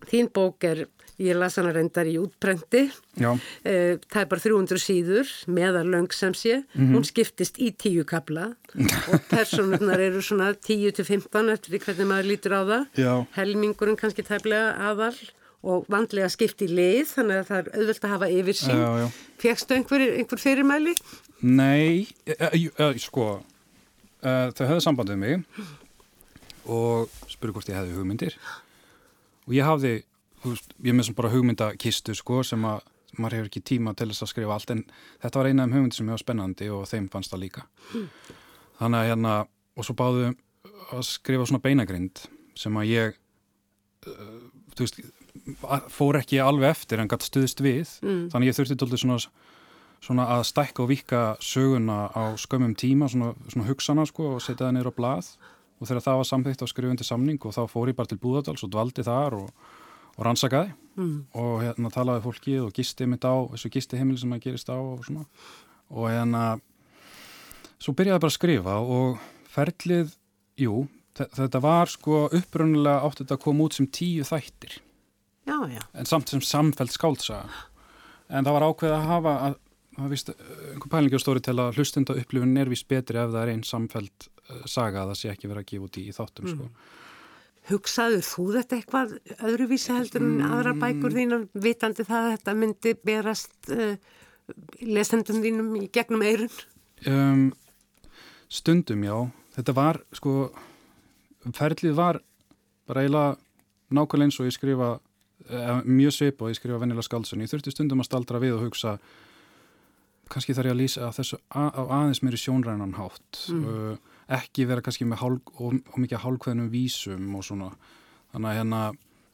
Þín bók er Ég las hana reyndar í útprenti, eh, það er bara 300 síður meðar löng sem sé, mm -hmm. hún skiptist í tíu kabla og personurnar eru svona 10-15 eftir hvernig maður lítur á það, Já. helmingurinn kannski tæflega aðal og vandlega skipt í leið þannig að það er auðvöld að hafa yfir sín. Fegstu einhver, einhver fyrirmæli? Nei, e, e, e, sko, þau höfðu sambandið mig og spuru hvort ég hefði hugmyndir og ég hafði ég með sem bara hugmyndakistu sko sem að maður hefur ekki tíma til þess að skrifa allt en þetta var eina af hugmyndi sem hefur spennandi og þeim fannst það líka mm. þannig að hérna og svo báðu að skrifa svona beinagrind sem að ég þú veist fór ekki alveg eftir en gætt stuðist við. Mm. þannig ég þurfti doldið svona, svona að stækka og vika söguna á skömmum tíma svona, svona hugsana sko og setja það neyra á blað. Og þegar það var samþýtt á skrifundi samning og þá fór ég bara til Búðardals og dvaldi þar og og rannsakaði. Mm. og hérna talaði fólkið og gisti mitt á þessu gisti heimili sem það gerist á og svona. Og hérna svo byrjaði bara að skrifa og ferlið, jú þetta var sko upprönnulega átt þetta að koma út sem tíu þættir já, já. en samt sem samfelt skáltsaga en það var ákveð að hafa að, að vist, einhver pælingjóðstóri til að hlustenda upplifun er vist betri ef það er einn samfelt uh, saga að það sé ekki verið að gefa út í, í þáttum mm. sko Hugsaðu þú þetta eitthvað öðruvísi heldur en mm. aðra bækur þínan vitandi það að þetta myndi berast uh, lesendum þínum í gegnum eirun? Um, stundum já. Þetta var sko, ferlið var bara eiginlega nákvæmlega eins og ég skrifa mjög svip og ég skrifa vennilega skaldsun. Ég þurfti stundum að staldra við og hugsa kannski þarf ég að lýsa að þessu á aðeins mér í sjónrænan hátt. Mm. Uh, ekki vera kannski með hálf, og, og mikið hálfkveðnum vísum og svona þannig að hérna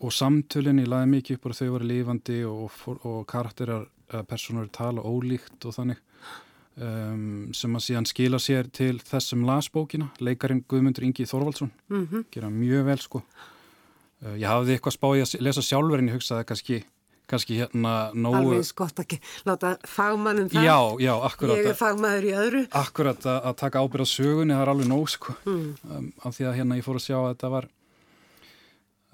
og samtölinni laði mikið upp og þau voru lifandi og, og karakterar personur tala ólíkt og þannig um, sem að síðan skila sér til þessum lasbókina leikarin Guðmundur Ingi Þorvaldsson mm -hmm. gera mjög vel sko ég hafði eitthvað spáið að lesa sjálfurinn ég hugsaði kannski kannski hérna nógu... Alveg skott ekki, láta fagmannum það. Já, já, akkurat. Ég er fagmaður í öðru. Akkurat að, að taka ábyrð á sögunni, það er alveg nóg, sko. Mm. Um, af því að hérna ég fór að sjá að þetta var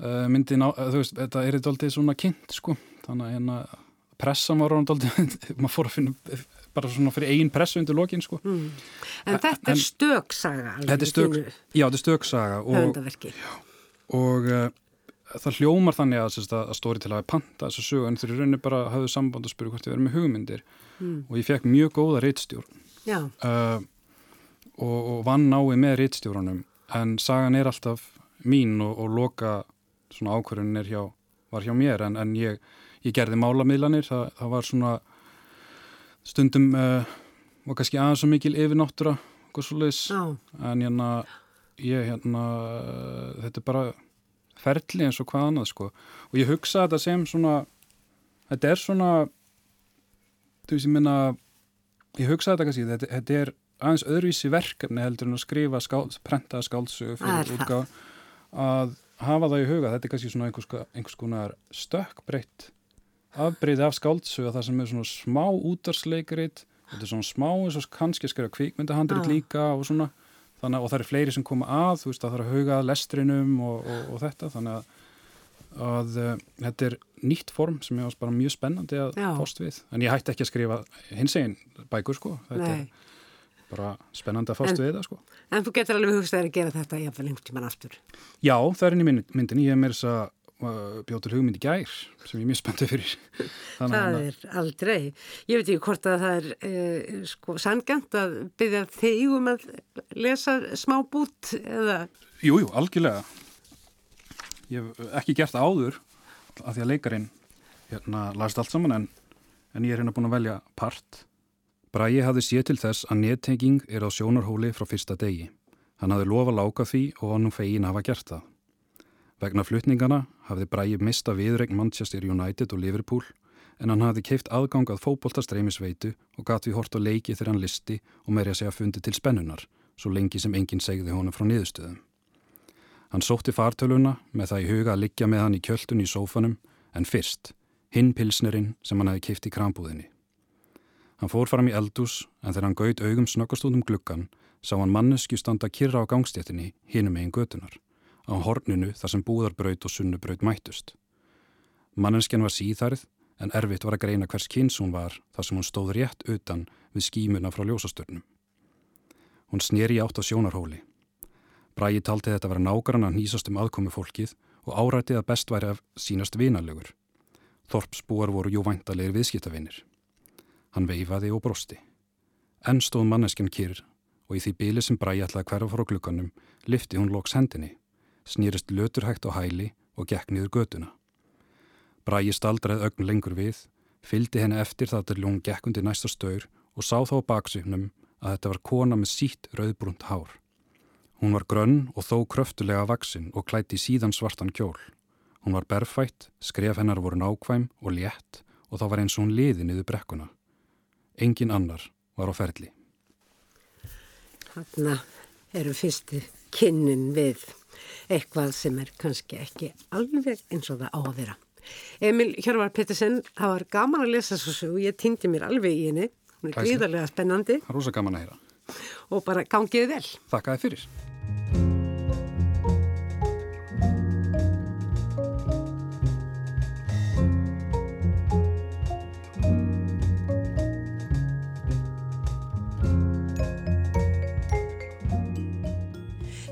uh, myndin á, uh, þú veist, þetta er eitthvað aldrei svona kynnt, sko. Þannig að hérna pressan var aldrei, maður fór að finna bara svona fyrir einn pressu undir lokin, sko. Mm. En þetta er stöksaga. Þetta er stök, já, þetta er stöksaga. Og, og það hljómar þannig að, að stóri til að panta þessu sögu en þeir raunir bara hafðu samband og spuru hvort þið verður með hugmyndir. Mm. og ég fekk mjög góða reittstjórn uh, og, og vann nái með reittstjórnum en sagan er alltaf mín og, og loka svona ákvörðun hjá, var hjá mér en, en ég, ég gerði málamiðlanir. Það, það var svona stundum uh, var kannski aðeins svo mikil yfirnáttúra en hérna ég hérna, þetta er bara ferli eins og hvað annað sko. Og ég hugsa þetta sem svona þetta er svona þú veist ég minna ég hugsa þetta kannski, þetta, þetta er aðeins öðruvísi verkefni heldur en að skrifa skáld, prentaða skáldsögu fyrir útgáð að hafa það í huga, þetta er kannski svona einhvers, einhvers konar stökkbreytt afbreyði af skáldsögu það sem er svona smá útarsleikrit þetta er svona smá eins og kannski skrifa kvíkmyndahandrit ah. líka og svona þannig, og það eru fleiri sem koma að, þú veist að það er að huga lestrinum og, og, og þetta þannig að, að uh, þetta er nýtt form sem ég ást bara mjög spennandi að Já. fást við, en ég hætti ekki að skrifa hins eginn bækur sko þetta Nei. er bara spennandi að fást en, við það sko. En þú getur alveg hugst að gera þetta jáfnvel einhvern tíman aftur? Já, það er inn í myndin, ég er mér þess að bjóður hugmynd í gær sem ég er mjög spenntið fyrir. Það er aldrei. Ég veit ekki hvort að það er eh, sko sangant að byggja þig um að lesa smá bút eða Jújú, jú, algjörlega. Ég hef ekki gert áður að því að leikarin hérna last allt saman en, en ég er hérna búin að velja part. Bræi hafði séð til þess að nettenging er á sjónarhóli frá fyrsta degi. Hann hafði lofa láka því og nú fegin hafa gert það Vegna flutningana hafði Bræi mista viðregn Manchester United og Liverpool en hann hafði keift aðgangað fókbóltastreymisveitu og gatt við hort og leiki þegar hann listi og meiri að segja fundi til spennunar, svo lengi sem enginn segði honum frá niðurstöðum. Hann sótti fartöluna með það í huga að liggja með hann í kjöldun í sófanum en fyrst, hinn pilsnerinn sem hann hefði keift í krambúðinni. Hann fór fram í eldús en þegar hann gaut augum snöggast út um gluggan sá hann mannesku standa kyrra á gangstéttinni hinum megin götunar á horninu þar sem búðarbraut og sunnubraut mættust. Mannenskjan var síðarð en erfitt var að greina hvers kynns hún var þar sem hún stóð rétt utan við skímuna frá ljósastörnum. Hún sneri átt á sjónarhóli. Bræi talti þetta vera nágrann að nýsast um aðkomi fólkið og árætið að best væri að sínast vinalegur. Þorpsbúar voru jú væntalegir viðskiptavinir. Hann veifaði og brosti. Enn stóð manneskjan kyrr og í því bíli sem Bræi ætlaði hverja frá glukkanum lifti hún loks hendinni snýrist löturhægt á hæli og gekk niður göduna. Bræi staldraði ögn lengur við, fyldi henni eftir það til hún gekk undir næsta staur og sá þá á baksifnum að þetta var kona með sítt rauðbrunt hár. Hún var grönn og þó kröftulega vaksinn og klætti síðan svartan kjól. Hún var berfætt, skref hennar voru nákvæm og létt og þá var eins og hún liði niður brekkuna. Engin annar var á ferli. Hanna eru fyrsti kynnin við eitthvað sem er kannski ekki alveg eins og það á að vera. Emil Hjörvar Pettersen, það var gaman að lesa svo svo og ég týndi mér alveg í henni. Hún er gríðarlega spennandi. Rosa gaman að heyra. Og bara gangiði vel. Þakka þið fyrir.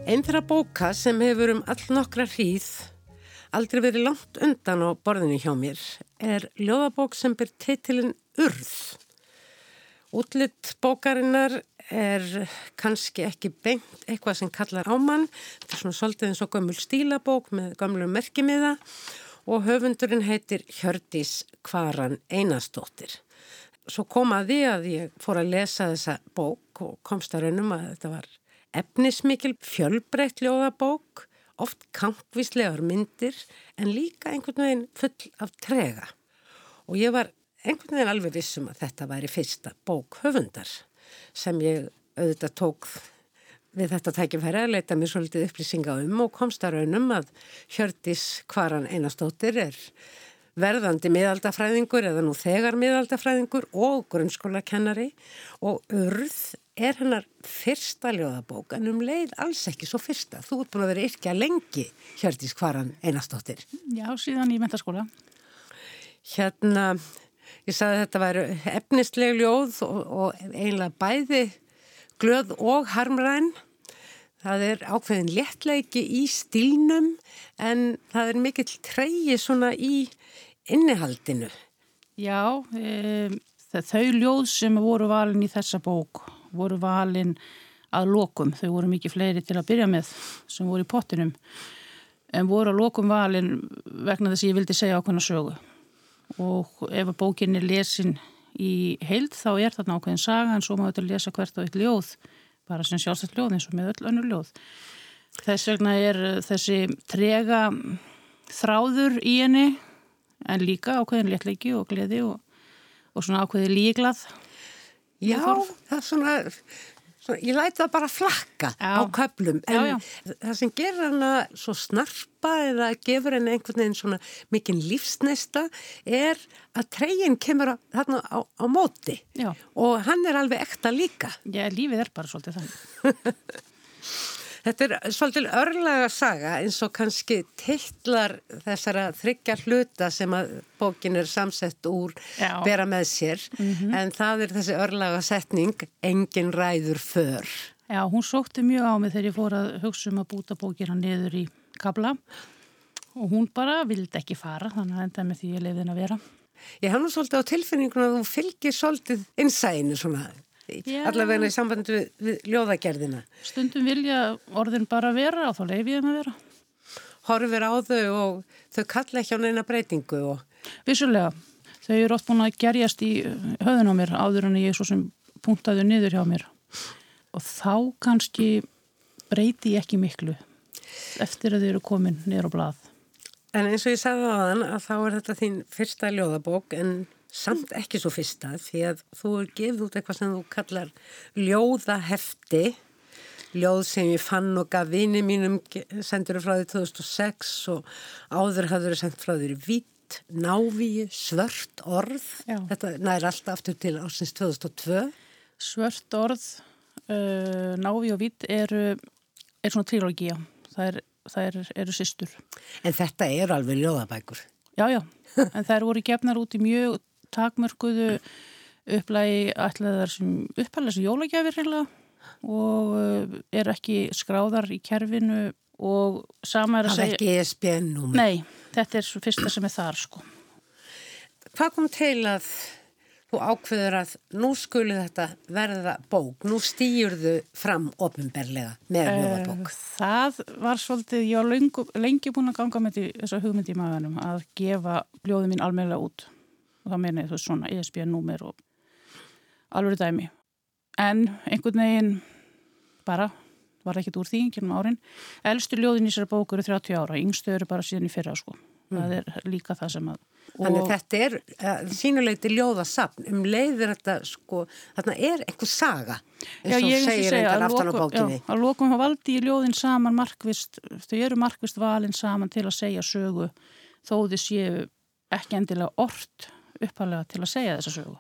Einn þeirra bóka sem hefur um all nokkra hríð aldrei verið langt undan á borðinu hjá mér er ljóðabók sem ber teitilinn Urð. Útlitt bókarinnar er kannski ekki beint eitthvað sem kallar ámann. Þetta er svona svolítið eins og gömul stílabók með gömlu merkimiða og höfundurinn heitir Hjördís Kvaran Einarstóttir. Svo kom að því að ég fór að lesa þessa bók og komst að raunum að þetta var efnismikil fjölbreytt ljóðabók, oft kampvíslegar myndir en líka einhvern veginn full af trega. Og ég var einhvern veginn alveg vissum að þetta væri fyrsta bók höfundar sem ég auðvitað tók við þetta tækifæri að leita mér svolítið upplýsinga um og komst að raunum að Hjördis Kvaran Einastóttir er verðandi miðaldafræðingur eða nú þegar miðaldafræðingur og grunnskólakennari og urð er hennar fyrsta ljóðabók en um leið alls ekki svo fyrsta. Þú ert búin að vera yrkja lengi Hjördis Kvaran Einastóttir. Já, síðan í mentaskóla. Hérna, ég sagði að þetta væri efnisleg ljóð og, og einlega bæði glöð og harmræn. Það er ákveðin léttleiki í stílnum en það er mikill treyji svona í innihaldinu. Já, e, þau ljóð sem voru valin í þessa bók voru valin að lokum, þau voru mikið fleiri til að byrja með sem voru í pottinum en voru að lokum valin vegna þess að ég vildi segja ákveðna sögu. Og ef að bókin er lesin í heild þá er þarna ákveðin saga en svo má þetta lesa hvert á eitt ljóð bara sem sjálfsagt ljóð eins og með öll önnur ljóð Þess vegna er þessi trega þráður í henni en líka ákveðin léttleiki og gleði og, og svona ákveði líglað. Já, það er svona, svona ég læti það bara flakka Já. á köplum en Já, það sem gerir hana svo snarpa eða gefur henni einhvern veginn svona mikinn lífsneista er að tregin kemur þarna á, á móti Já. og hann er alveg ekta líka. Já, lífið er bara svolítið þannig. Þetta er svolítið örlaga saga eins og kannski titlar þessara þryggja hluta sem að bókin er samsett úr Já. bera með sér en það er þessi örlaga setning engin ræður för. Já, hún sókti mjög á mig þegar ég fór að hugsa um að búta bókina niður í kabla og hún bara vildi ekki fara þannig að enda með því ég leiði henn að vera. Ég hef nú svolítið á tilfinningun að þú fylgir svolítið innsæinu svona Já. Allavega í sambandi við, við ljóðagerðina. Stundum vilja orðin bara vera og þá leiði ég þeim að vera. Horfir á þau og þau kalla ekki á neina breytingu og Vissulega, þau eru oft búin að gerjast í höðun á mér áður en ég svo sem punktaði niður hjá mér og þá kannski breyti ég ekki miklu eftir að þau eru komin niður á blað. En eins og ég sagði á þann að þá er þetta þín fyrsta ljóðabók en samt ekki svo fyrsta því að þú er gefið út eitthvað sem þú kallar ljóðahefti ljóð sem ég fann og gaf vini mínum sendur frá því 2006 og áður hafður sendt frá því vitt, návíu, svört orð Já. þetta nær alltaf aftur til ásins 2002 Svört orð, uh, návi og vitt eru, er svona trilógía. Það, er, það er, eru systur. en þetta eru alveg ljóðabækur Já, já, en þær voru gefnar út í mjög takmörkuðu upplægi ætlaðar sem upphæðlega sem jólagjafir og uh, er ekki skráðar í kerfinu og sama er að það er segja... ekki ESPN-númer Nei, þetta er svo fyrsta sem er þar sko. Hvað kom til að þú ákveður að nú skuli þetta verða bók, nú stýjurðu fram ofinberlega með ljóðabók? Eh, Það var svolítið, ég var lengi, lengi búin að ganga með því, þessa hugmyndi í maganum að gefa bljóðið mín almennilega út og það meina ég þú svona ESB-númer og alveg dæmi. En einhvern veginn bara var ekkert úr því, kynum árin. Elstu ljóðin í sér bóku eru 30 ára, yngstu eru bara síðan í fyrra sko. Það er líka það sem að... Þannig þetta er uh, sínuleiti ljóðasafn, um leiðir þetta sko, þarna er einhver saga, eins og ég segir þetta að aftan á bókinni. Já, að lokum hafa valdi í ljóðin saman markvist, þau eru markvist valin saman til að segja sögu þó þið séu ekki endilega orrt uppalega til að segja þessa sögu.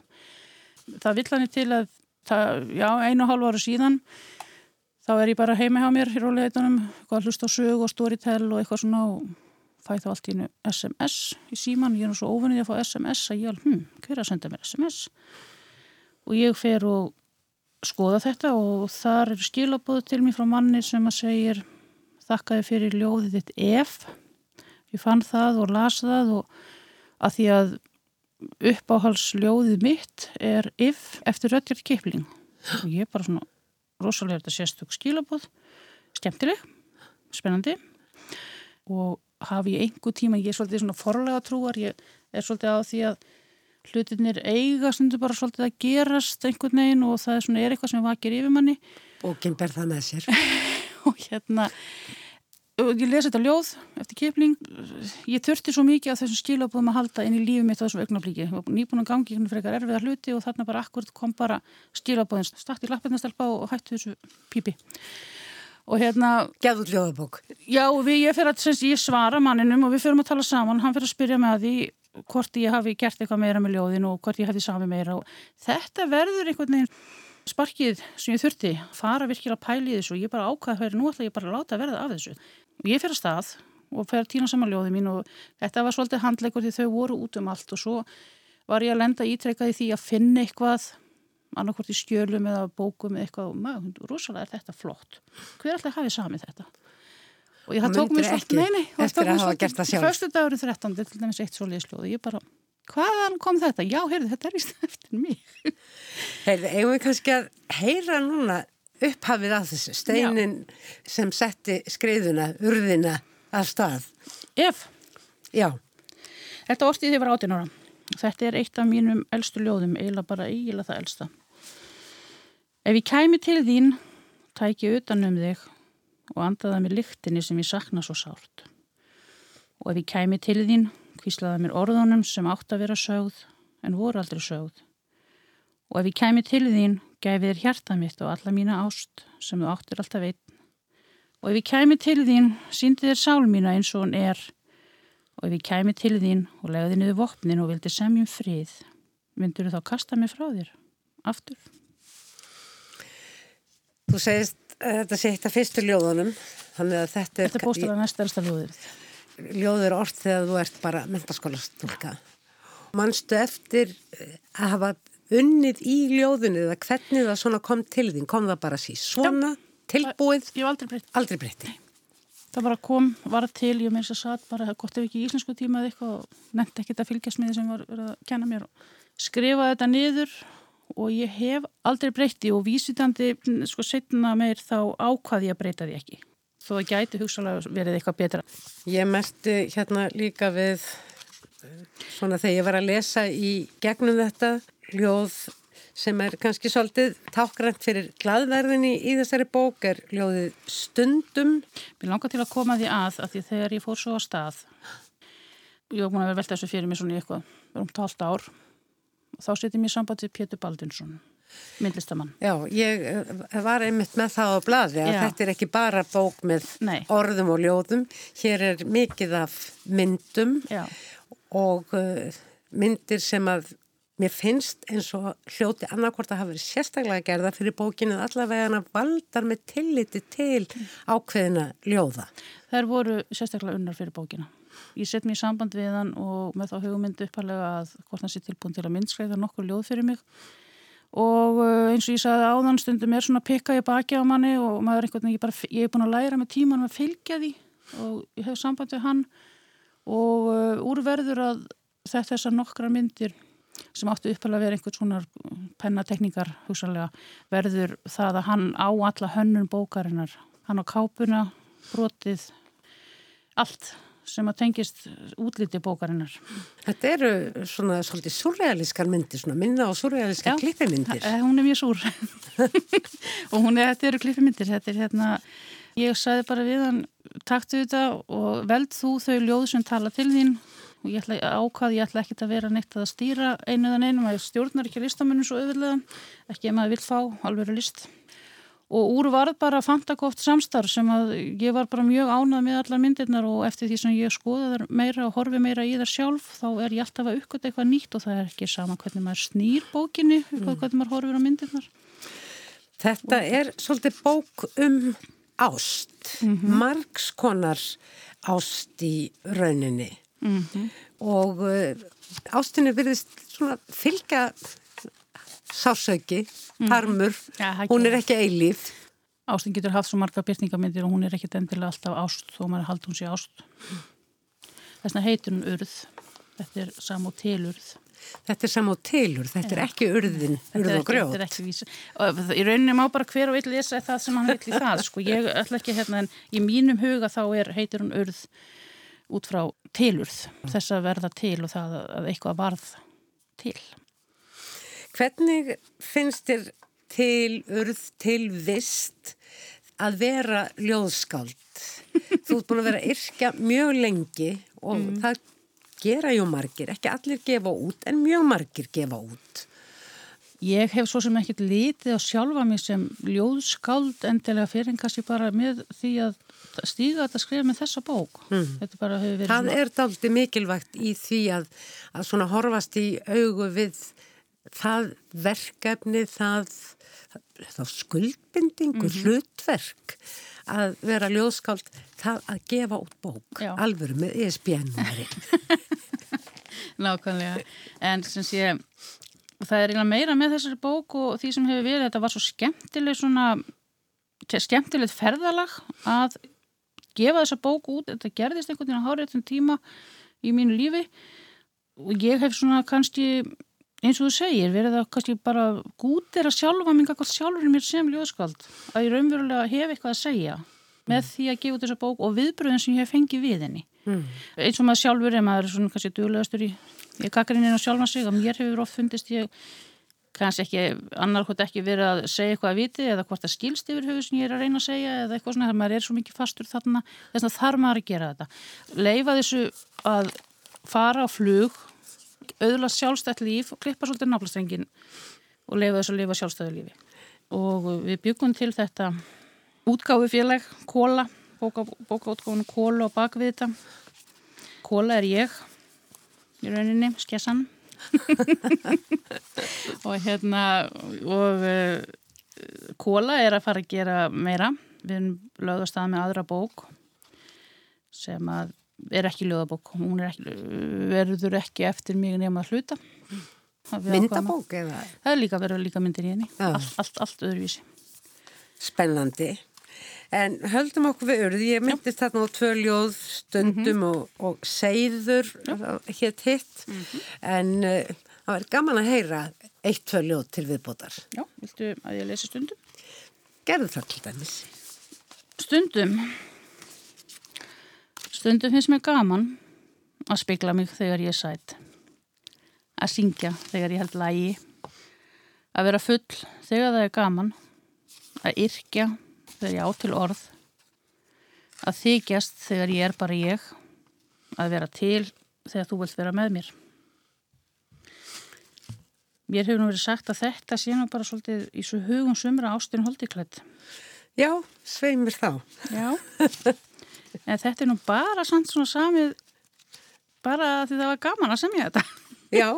Það vill hann til að, það, já, einu og hálf ára síðan þá er ég bara heima hjá mér í róleitunum, hvað hlusta á sögu og storytell og eitthvað svona og fæ þá allt í einu SMS í síman, ég er nú svo óvinnið að fá SMS að ég alveg, hm, hver er að senda mér SMS? Og ég fer og skoða þetta og þar eru skilabóð til mér frá manni sem að segir þakkaði fyrir ljóðið þitt ef ég fann það og las það og að því að uppáhalsljóðið mitt er if eftir Röttjörn Kipling. Og ég er bara svona rosalega þetta sérstök skilabóð skemmtileg, spennandi. Og hafi ég einhver tíma, ég er svolítið svona forlega trúar, ég er svolítið á því að hlutinir eiga stundu bara svolítið að gerast einhvern veginn og það er svona er eitthvað sem vakir yfir manni. Bókin ber það með sér. og hérna og ég lesi þetta ljóð eftir kipling. Ég þurfti svo mikið að þessum skilabóðum að halda inn í lífið mitt á þessu var nýbúin að gangi einhvern frekar erfiða hluti og þarna bara akkurat kom bara skilabóðin stætt í lappinastelpa og hættu þessu pípi. Og hérna út ljóðabók. Já, við, ég, að, semst, ég svara manninum og við fyrir að tala saman, hann fyrir að spyrja að því hvort ég hafi gert eitthvað meira með ljóðin og hvort ég hefði sami meira. Og þetta verður einhvern veginn sparkið sem ég þurfti, fara virkilega að pæli þessu. Og ég bara ákvaði að vera nú ætla ég bara að láta verða af þessu. Ég fyrir að stað og fyrir að týna saman ljóði mín og þetta var svolítið handleikur því þau voru út um allt og svo var ég að lenda ítrekkaði því að finna eitthvað annarkvort í skjölum eða bókum eða eitthvað og maður, rosalega er þetta flott. Hver alltaf hafið samið þetta? Og ég, það tók mér svolítið, ekki nei, nei, það tók mér svolítið- gert það sjálf? Föstu dagurinn 13, til dæmis eitt svo liðsljóð og ég bara, hvaðan kom þetta? Já, heyrðu, þetta er í eftir mig. Heyrðu, eigum við kannski að heyra núna upphafið að þessu, steinin sem setti skriðuna, urðina af stað. Ef, Já, þetta orstið þið var 18 ára. Þetta er eitt af mínum elstu ljóðum, eiginlega bara eiginlega það elsta. Ef ég kæmi til þín, tæki utan um þig, og andaði mér lyktinni sem ég sakna svo sárt. Og ef ég kæmi til þín, kvíslaði mér orðunum sem átt að vera sögð en voru aldrei sögð. Og ef ég kæmi til þín, gæfi þér hjarta mitt og alla mína ást sem þú áttir alltaf einn. Og ef ég kæmi til þín, síndi þér sál mína eins og hún er. Og ef ég kæmi til þín og legði niður vopnin og vildi semjum frið, myndur þú þá kasta mig frá þér? Aftur? Þú segist að þetta sé eitt af fyrstu ljóðunum, þannig að þetta er... Þetta er bóstalega næstærsta ljóðið. Ljóður orð þegar þú ert bara mentaskólastúlka. Manstu eftir að hafa unnið í ljóðunni eða hvernig það svona kom til þín? Kom það bara síð svona, tilbúið? Ég hef aldrei breytt. Aldrei breytti. Það bara kom, var til, ég þess að satt bara, gott ef ekki í íslensku tíma eða eitthvað og nefndi ekkert að fylgjast með því sem var að kenna mér og skrifa þetta niður og ég hef aldrei breytti og vísitandi sko setna meir þá ákvaði ég að breyta því ekki. Þó að gæti hugsalega verið eitthvað betra. Ég merti hérna líka við svona þegar ég var að lesa í gegnum þetta ljóð sem er kannski svolítið tákgrænt fyrir gladverðinni í þessari bók er ljóðið stundum. Mér langar til að koma því að, að því þegar ég fór svo á stað, ég var búin að vera velta þessu fyrir mig svona í eitthvað, um talt ár, og þá setjum ég samband við Pétur Baldinsson, myndlistamann. Já, ég eh, var einmitt með það á bladi að Já. þetta er ekki bara bók með Nei. orðum og ljóðum, hér er mikið af myndum Já, og uh, myndir sem að mér finnst eins og hljóti annarkvort að hafa verið sérstaklega gerða fyrir bókinu allavega valdar með tilliti til ákveðina ljóða. þær voru sérstaklega unnar fyrir bókina. Ég sett mér í samband við hann og með þá hugmyndu uppalega að hvort hann sé tilbúin til að myndskreiða nokkur ljóð fyrir mig og uh, eins og ég sagði áðan stundum er svona pikka ég baki á manni og maður er einhvern veginn, ég, bara, ég er búin að læra með tímanum að fylgja því og ég hef samband við hann og uh, úrverður að þetta þessar nokkra myndir sem áttu uppalega að vera einhvern svona pennatekningar hugsanlega verður það að hann á alla hönnun bókarinnar, hann á kápuna brotið allt sem að tengist útliti bókarinnar. Þetta eru svona svolítið surrealískar myndir, svona minna á surrealískar klippimyndir. Eh, Hún er mjög súr og hún er, þetta eru klippimyndir, þetta er hérna, ég sagði bara við hann, taktu þetta og veld þú þau ljóð sem tala til þín og ég ætla ákvað, ég ætla ekkert að vera neitt að stýra einu eða neinum, að stjórnar ekki listamönnum svo auðvitað, ekki ef maður vil fá alveg list. Og úr varð bara fantakóft samstarf sem að ég var bara mjög ánað með allar myndirnar og eftir því sem ég skoða þar meira og horfi meira í þar sjálf þá er ég alltaf að uppgöta eitthvað nýtt og það er ekki sama hvernig maður snýr bókinni, mm. hvernig maður horfir á myndirnar. Þetta er svolítið bók um ást, margskonar ást í rauninni og uh, ástinni virðist svona fylgja sásauki, harmur, Ja, það hún er ekki eilíf. Ástin getur haft svo marga byrtingamindir og hún er ekkit endilega alltaf ást þó maður haldi hún sé ást. Þess vegna heitir hún urð. Þetta er sam og tilurð. Þetta er sam og tilur, þetta er ekki urðin, urð og grjót. þetta er ekki vísa. Í rauninni má bara hver og vill lesa það sem hann vill í það. Sko, ég ætla ekki hérna en í mínum huga þá er, heitir hún urð út frá tilurð. Þess að verða til og það að eitthvað varð til. Hvernig finnst þér til urð, til vist að vera ljóðskáld? Þú ert búin að vera yrkja mjög lengi og það gera jú margir, ekki allir gefa út en mjög margir gefa út. Ég hef svo sem ekkert litið á sjálfa mig sem ljóðskáld endilega fyrir en kannski bara með því að stíga þetta skrifa með þessa bók. Þetta bara hefur verið Það er dálítið mikilvægt í því að, að svona horfast í augu við það verkefni, það, það skuldbindingu, hlutverk að vera ljóðskáld, það að gefa út bók, Já. alvöru með E ESPN-númeri. Nákvæmlega, en sem sé það er eiginlega meira með þessari bók og því sem hefur verið, þetta var svo skemmtileg svona, skemmtilegt ferðalag að gefa þessa bók út, þetta gerðist einhvern veginn á háréttum tíma í mínu lífi. Og ég hef svona kannski eins og þú segir, verið að kannski bara gútir að sjálfa mig eitthvað sjálfur mér sem ljóðskald, að ég raunverulega hef eitthvað að segja með því að gefa út þessa bók og viðbröðin sem ég hef fengið við henni eins og maður sjálfur er maður svona kannski duglegastur í, í kakrininu á sjálfan sig og mér hefur oft fundist ég kannski ekki, annarkot ekki verið að segja eitthvað að viti eða hvort það skilst yfir höfu sem ég er að reyna að segja eða eitthvað svona, þegar maður er svo mikið fastur þarna, þess að þarf maður að gera þetta. Leifa þessu að fara á flug, auðvitað sjálfstætt líf og klippa svolítið náplastrengin og leifa þessu að lifa sjálfstæðu lífi. Og við byggum til þetta útgáfi félag, kóla, bókaútgáfunu kóla og bakvið þetta. Kóla er ég í rauninni, skessan. Og hérna og uh, Kóla er að fara að gera meira. Við erum lögðast að með aðra bók sem að er ekki lögðabók hún ekki, verður ekki eftir mig nema að hluta. Myndabók eða? Það er líka verið líka myndir í henni. Allt, allt, allt öðruvísi. Spennandi En höldum okkur við örði, ég myndist þarna á tvö ljóð stundum mm -hmm. og, og segður hétt hitt, mm -hmm. en uh, það verður gaman að heyra eitt, tvö ljóð til viðbótar. Já, viltu að ég lesi stundum? Gerðu það til dæmis. Stundum. Stundum finnst mér gaman að spegla mig þegar ég sætt. Að syngja þegar ég held lægi. Að vera full þegar það er gaman. Að yrkja þegar ég á til orð að þykjast þegar ég er bara ég að vera til þegar þú vilt vera með mér. Mér hefur nú verið sagt að þetta sé nú bara svolítið í svo hugum sumra ástin holdiklætt Já, sveimir þá. Já, en þetta er nú bara samt svona samið bara því það var gaman að semja þetta. Já,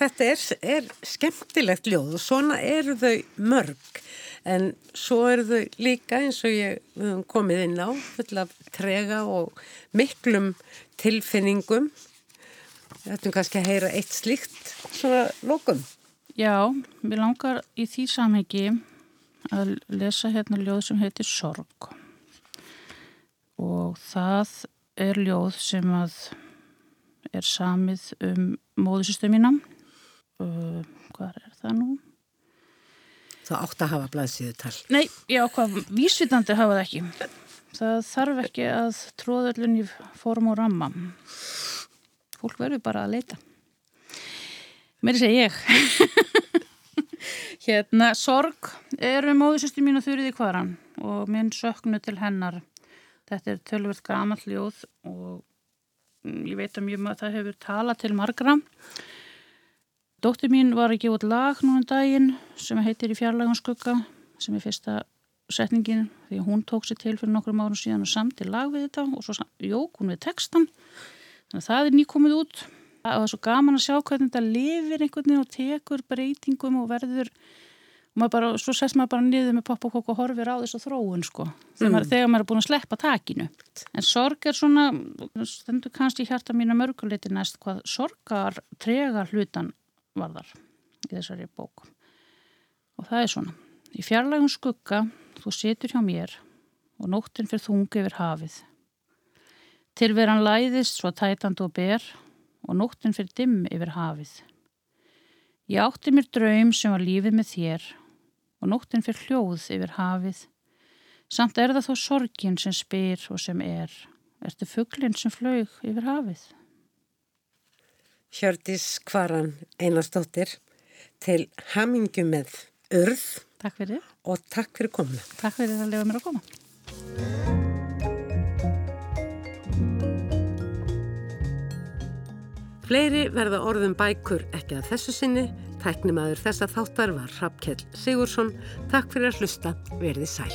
þetta er, er skemmtilegt ljóð og svona eru þau mörg en svo eru þau líka eins og ég komið inn á full af trega og miklum tilfinningum. Þetta er kannski að heyra eitt slíkt svona lókum Já, mér langar í því samhengi að lesa hérna ljóð sem heitir Sorg. Og það er ljóð sem að er samið um móðusystu mína. Uh, hvað er það nú? Það átt að hafa blaðsíðu tal. Nei, já, hvað vísvitandi hafa það ekki. Það þarf ekki að tróðurlun í form og ramma. Fólk verður bara að leita. Mér sé ég. hérna, sorg er um móðursystur mín og þurrið í kvaran og minn söknu til hennar. Þetta er tölvöld gamall ljóð og ég veit að mjög maður það hefur talað til margra Dóttir mín var að gefa út lag núna um daginn sem heitir í fjarlaganskugga sem er fyrsta setningin því hún tók sér til fyrir nokkrum árum síðan og samti lag við þetta og svo jók hún við textan þannig að það er nýkomið út. Og það er svo gaman að sjá hvernig þetta lifir einhvern veginn og tekur breytingum og verður og maður bara, svo sest maður bara niður með popp og kokk og horfir á þessu þróun sko. Þegar, mm. maður, þegar maður er búin að sleppa takinu. En sorg er svona, stendur kannski hjarta mín að mörguleiti næst hvað sorgar trega hlutan varðar í þessari bók. Og það er svona. Í fjarlægum skugga þú situr hjá mér og nóttin fyrir þungi yfir hafið. Tilveran læðist svo tætand og ber og nóttin fyrir dimm yfir hafið. Ég átti mér draum sem var lífið með þér og nóttin fyrir hljóð yfir hafið. Samt er það þó sorgin sem spyr og sem er. Ertu fugglinn sem flög yfir hafið Hjördis Kvaran Einarstóttir til hamingu með urð. Takk fyrir. Og takk fyrir komuna. Takk fyrir að lefa mér að koma. Fleiri verða orðum bækur ekki að þessu sinni. Tæknimaður þessa þáttar var Hrafkjell Sigursson. Takk fyrir að hlusta. Verði sæl.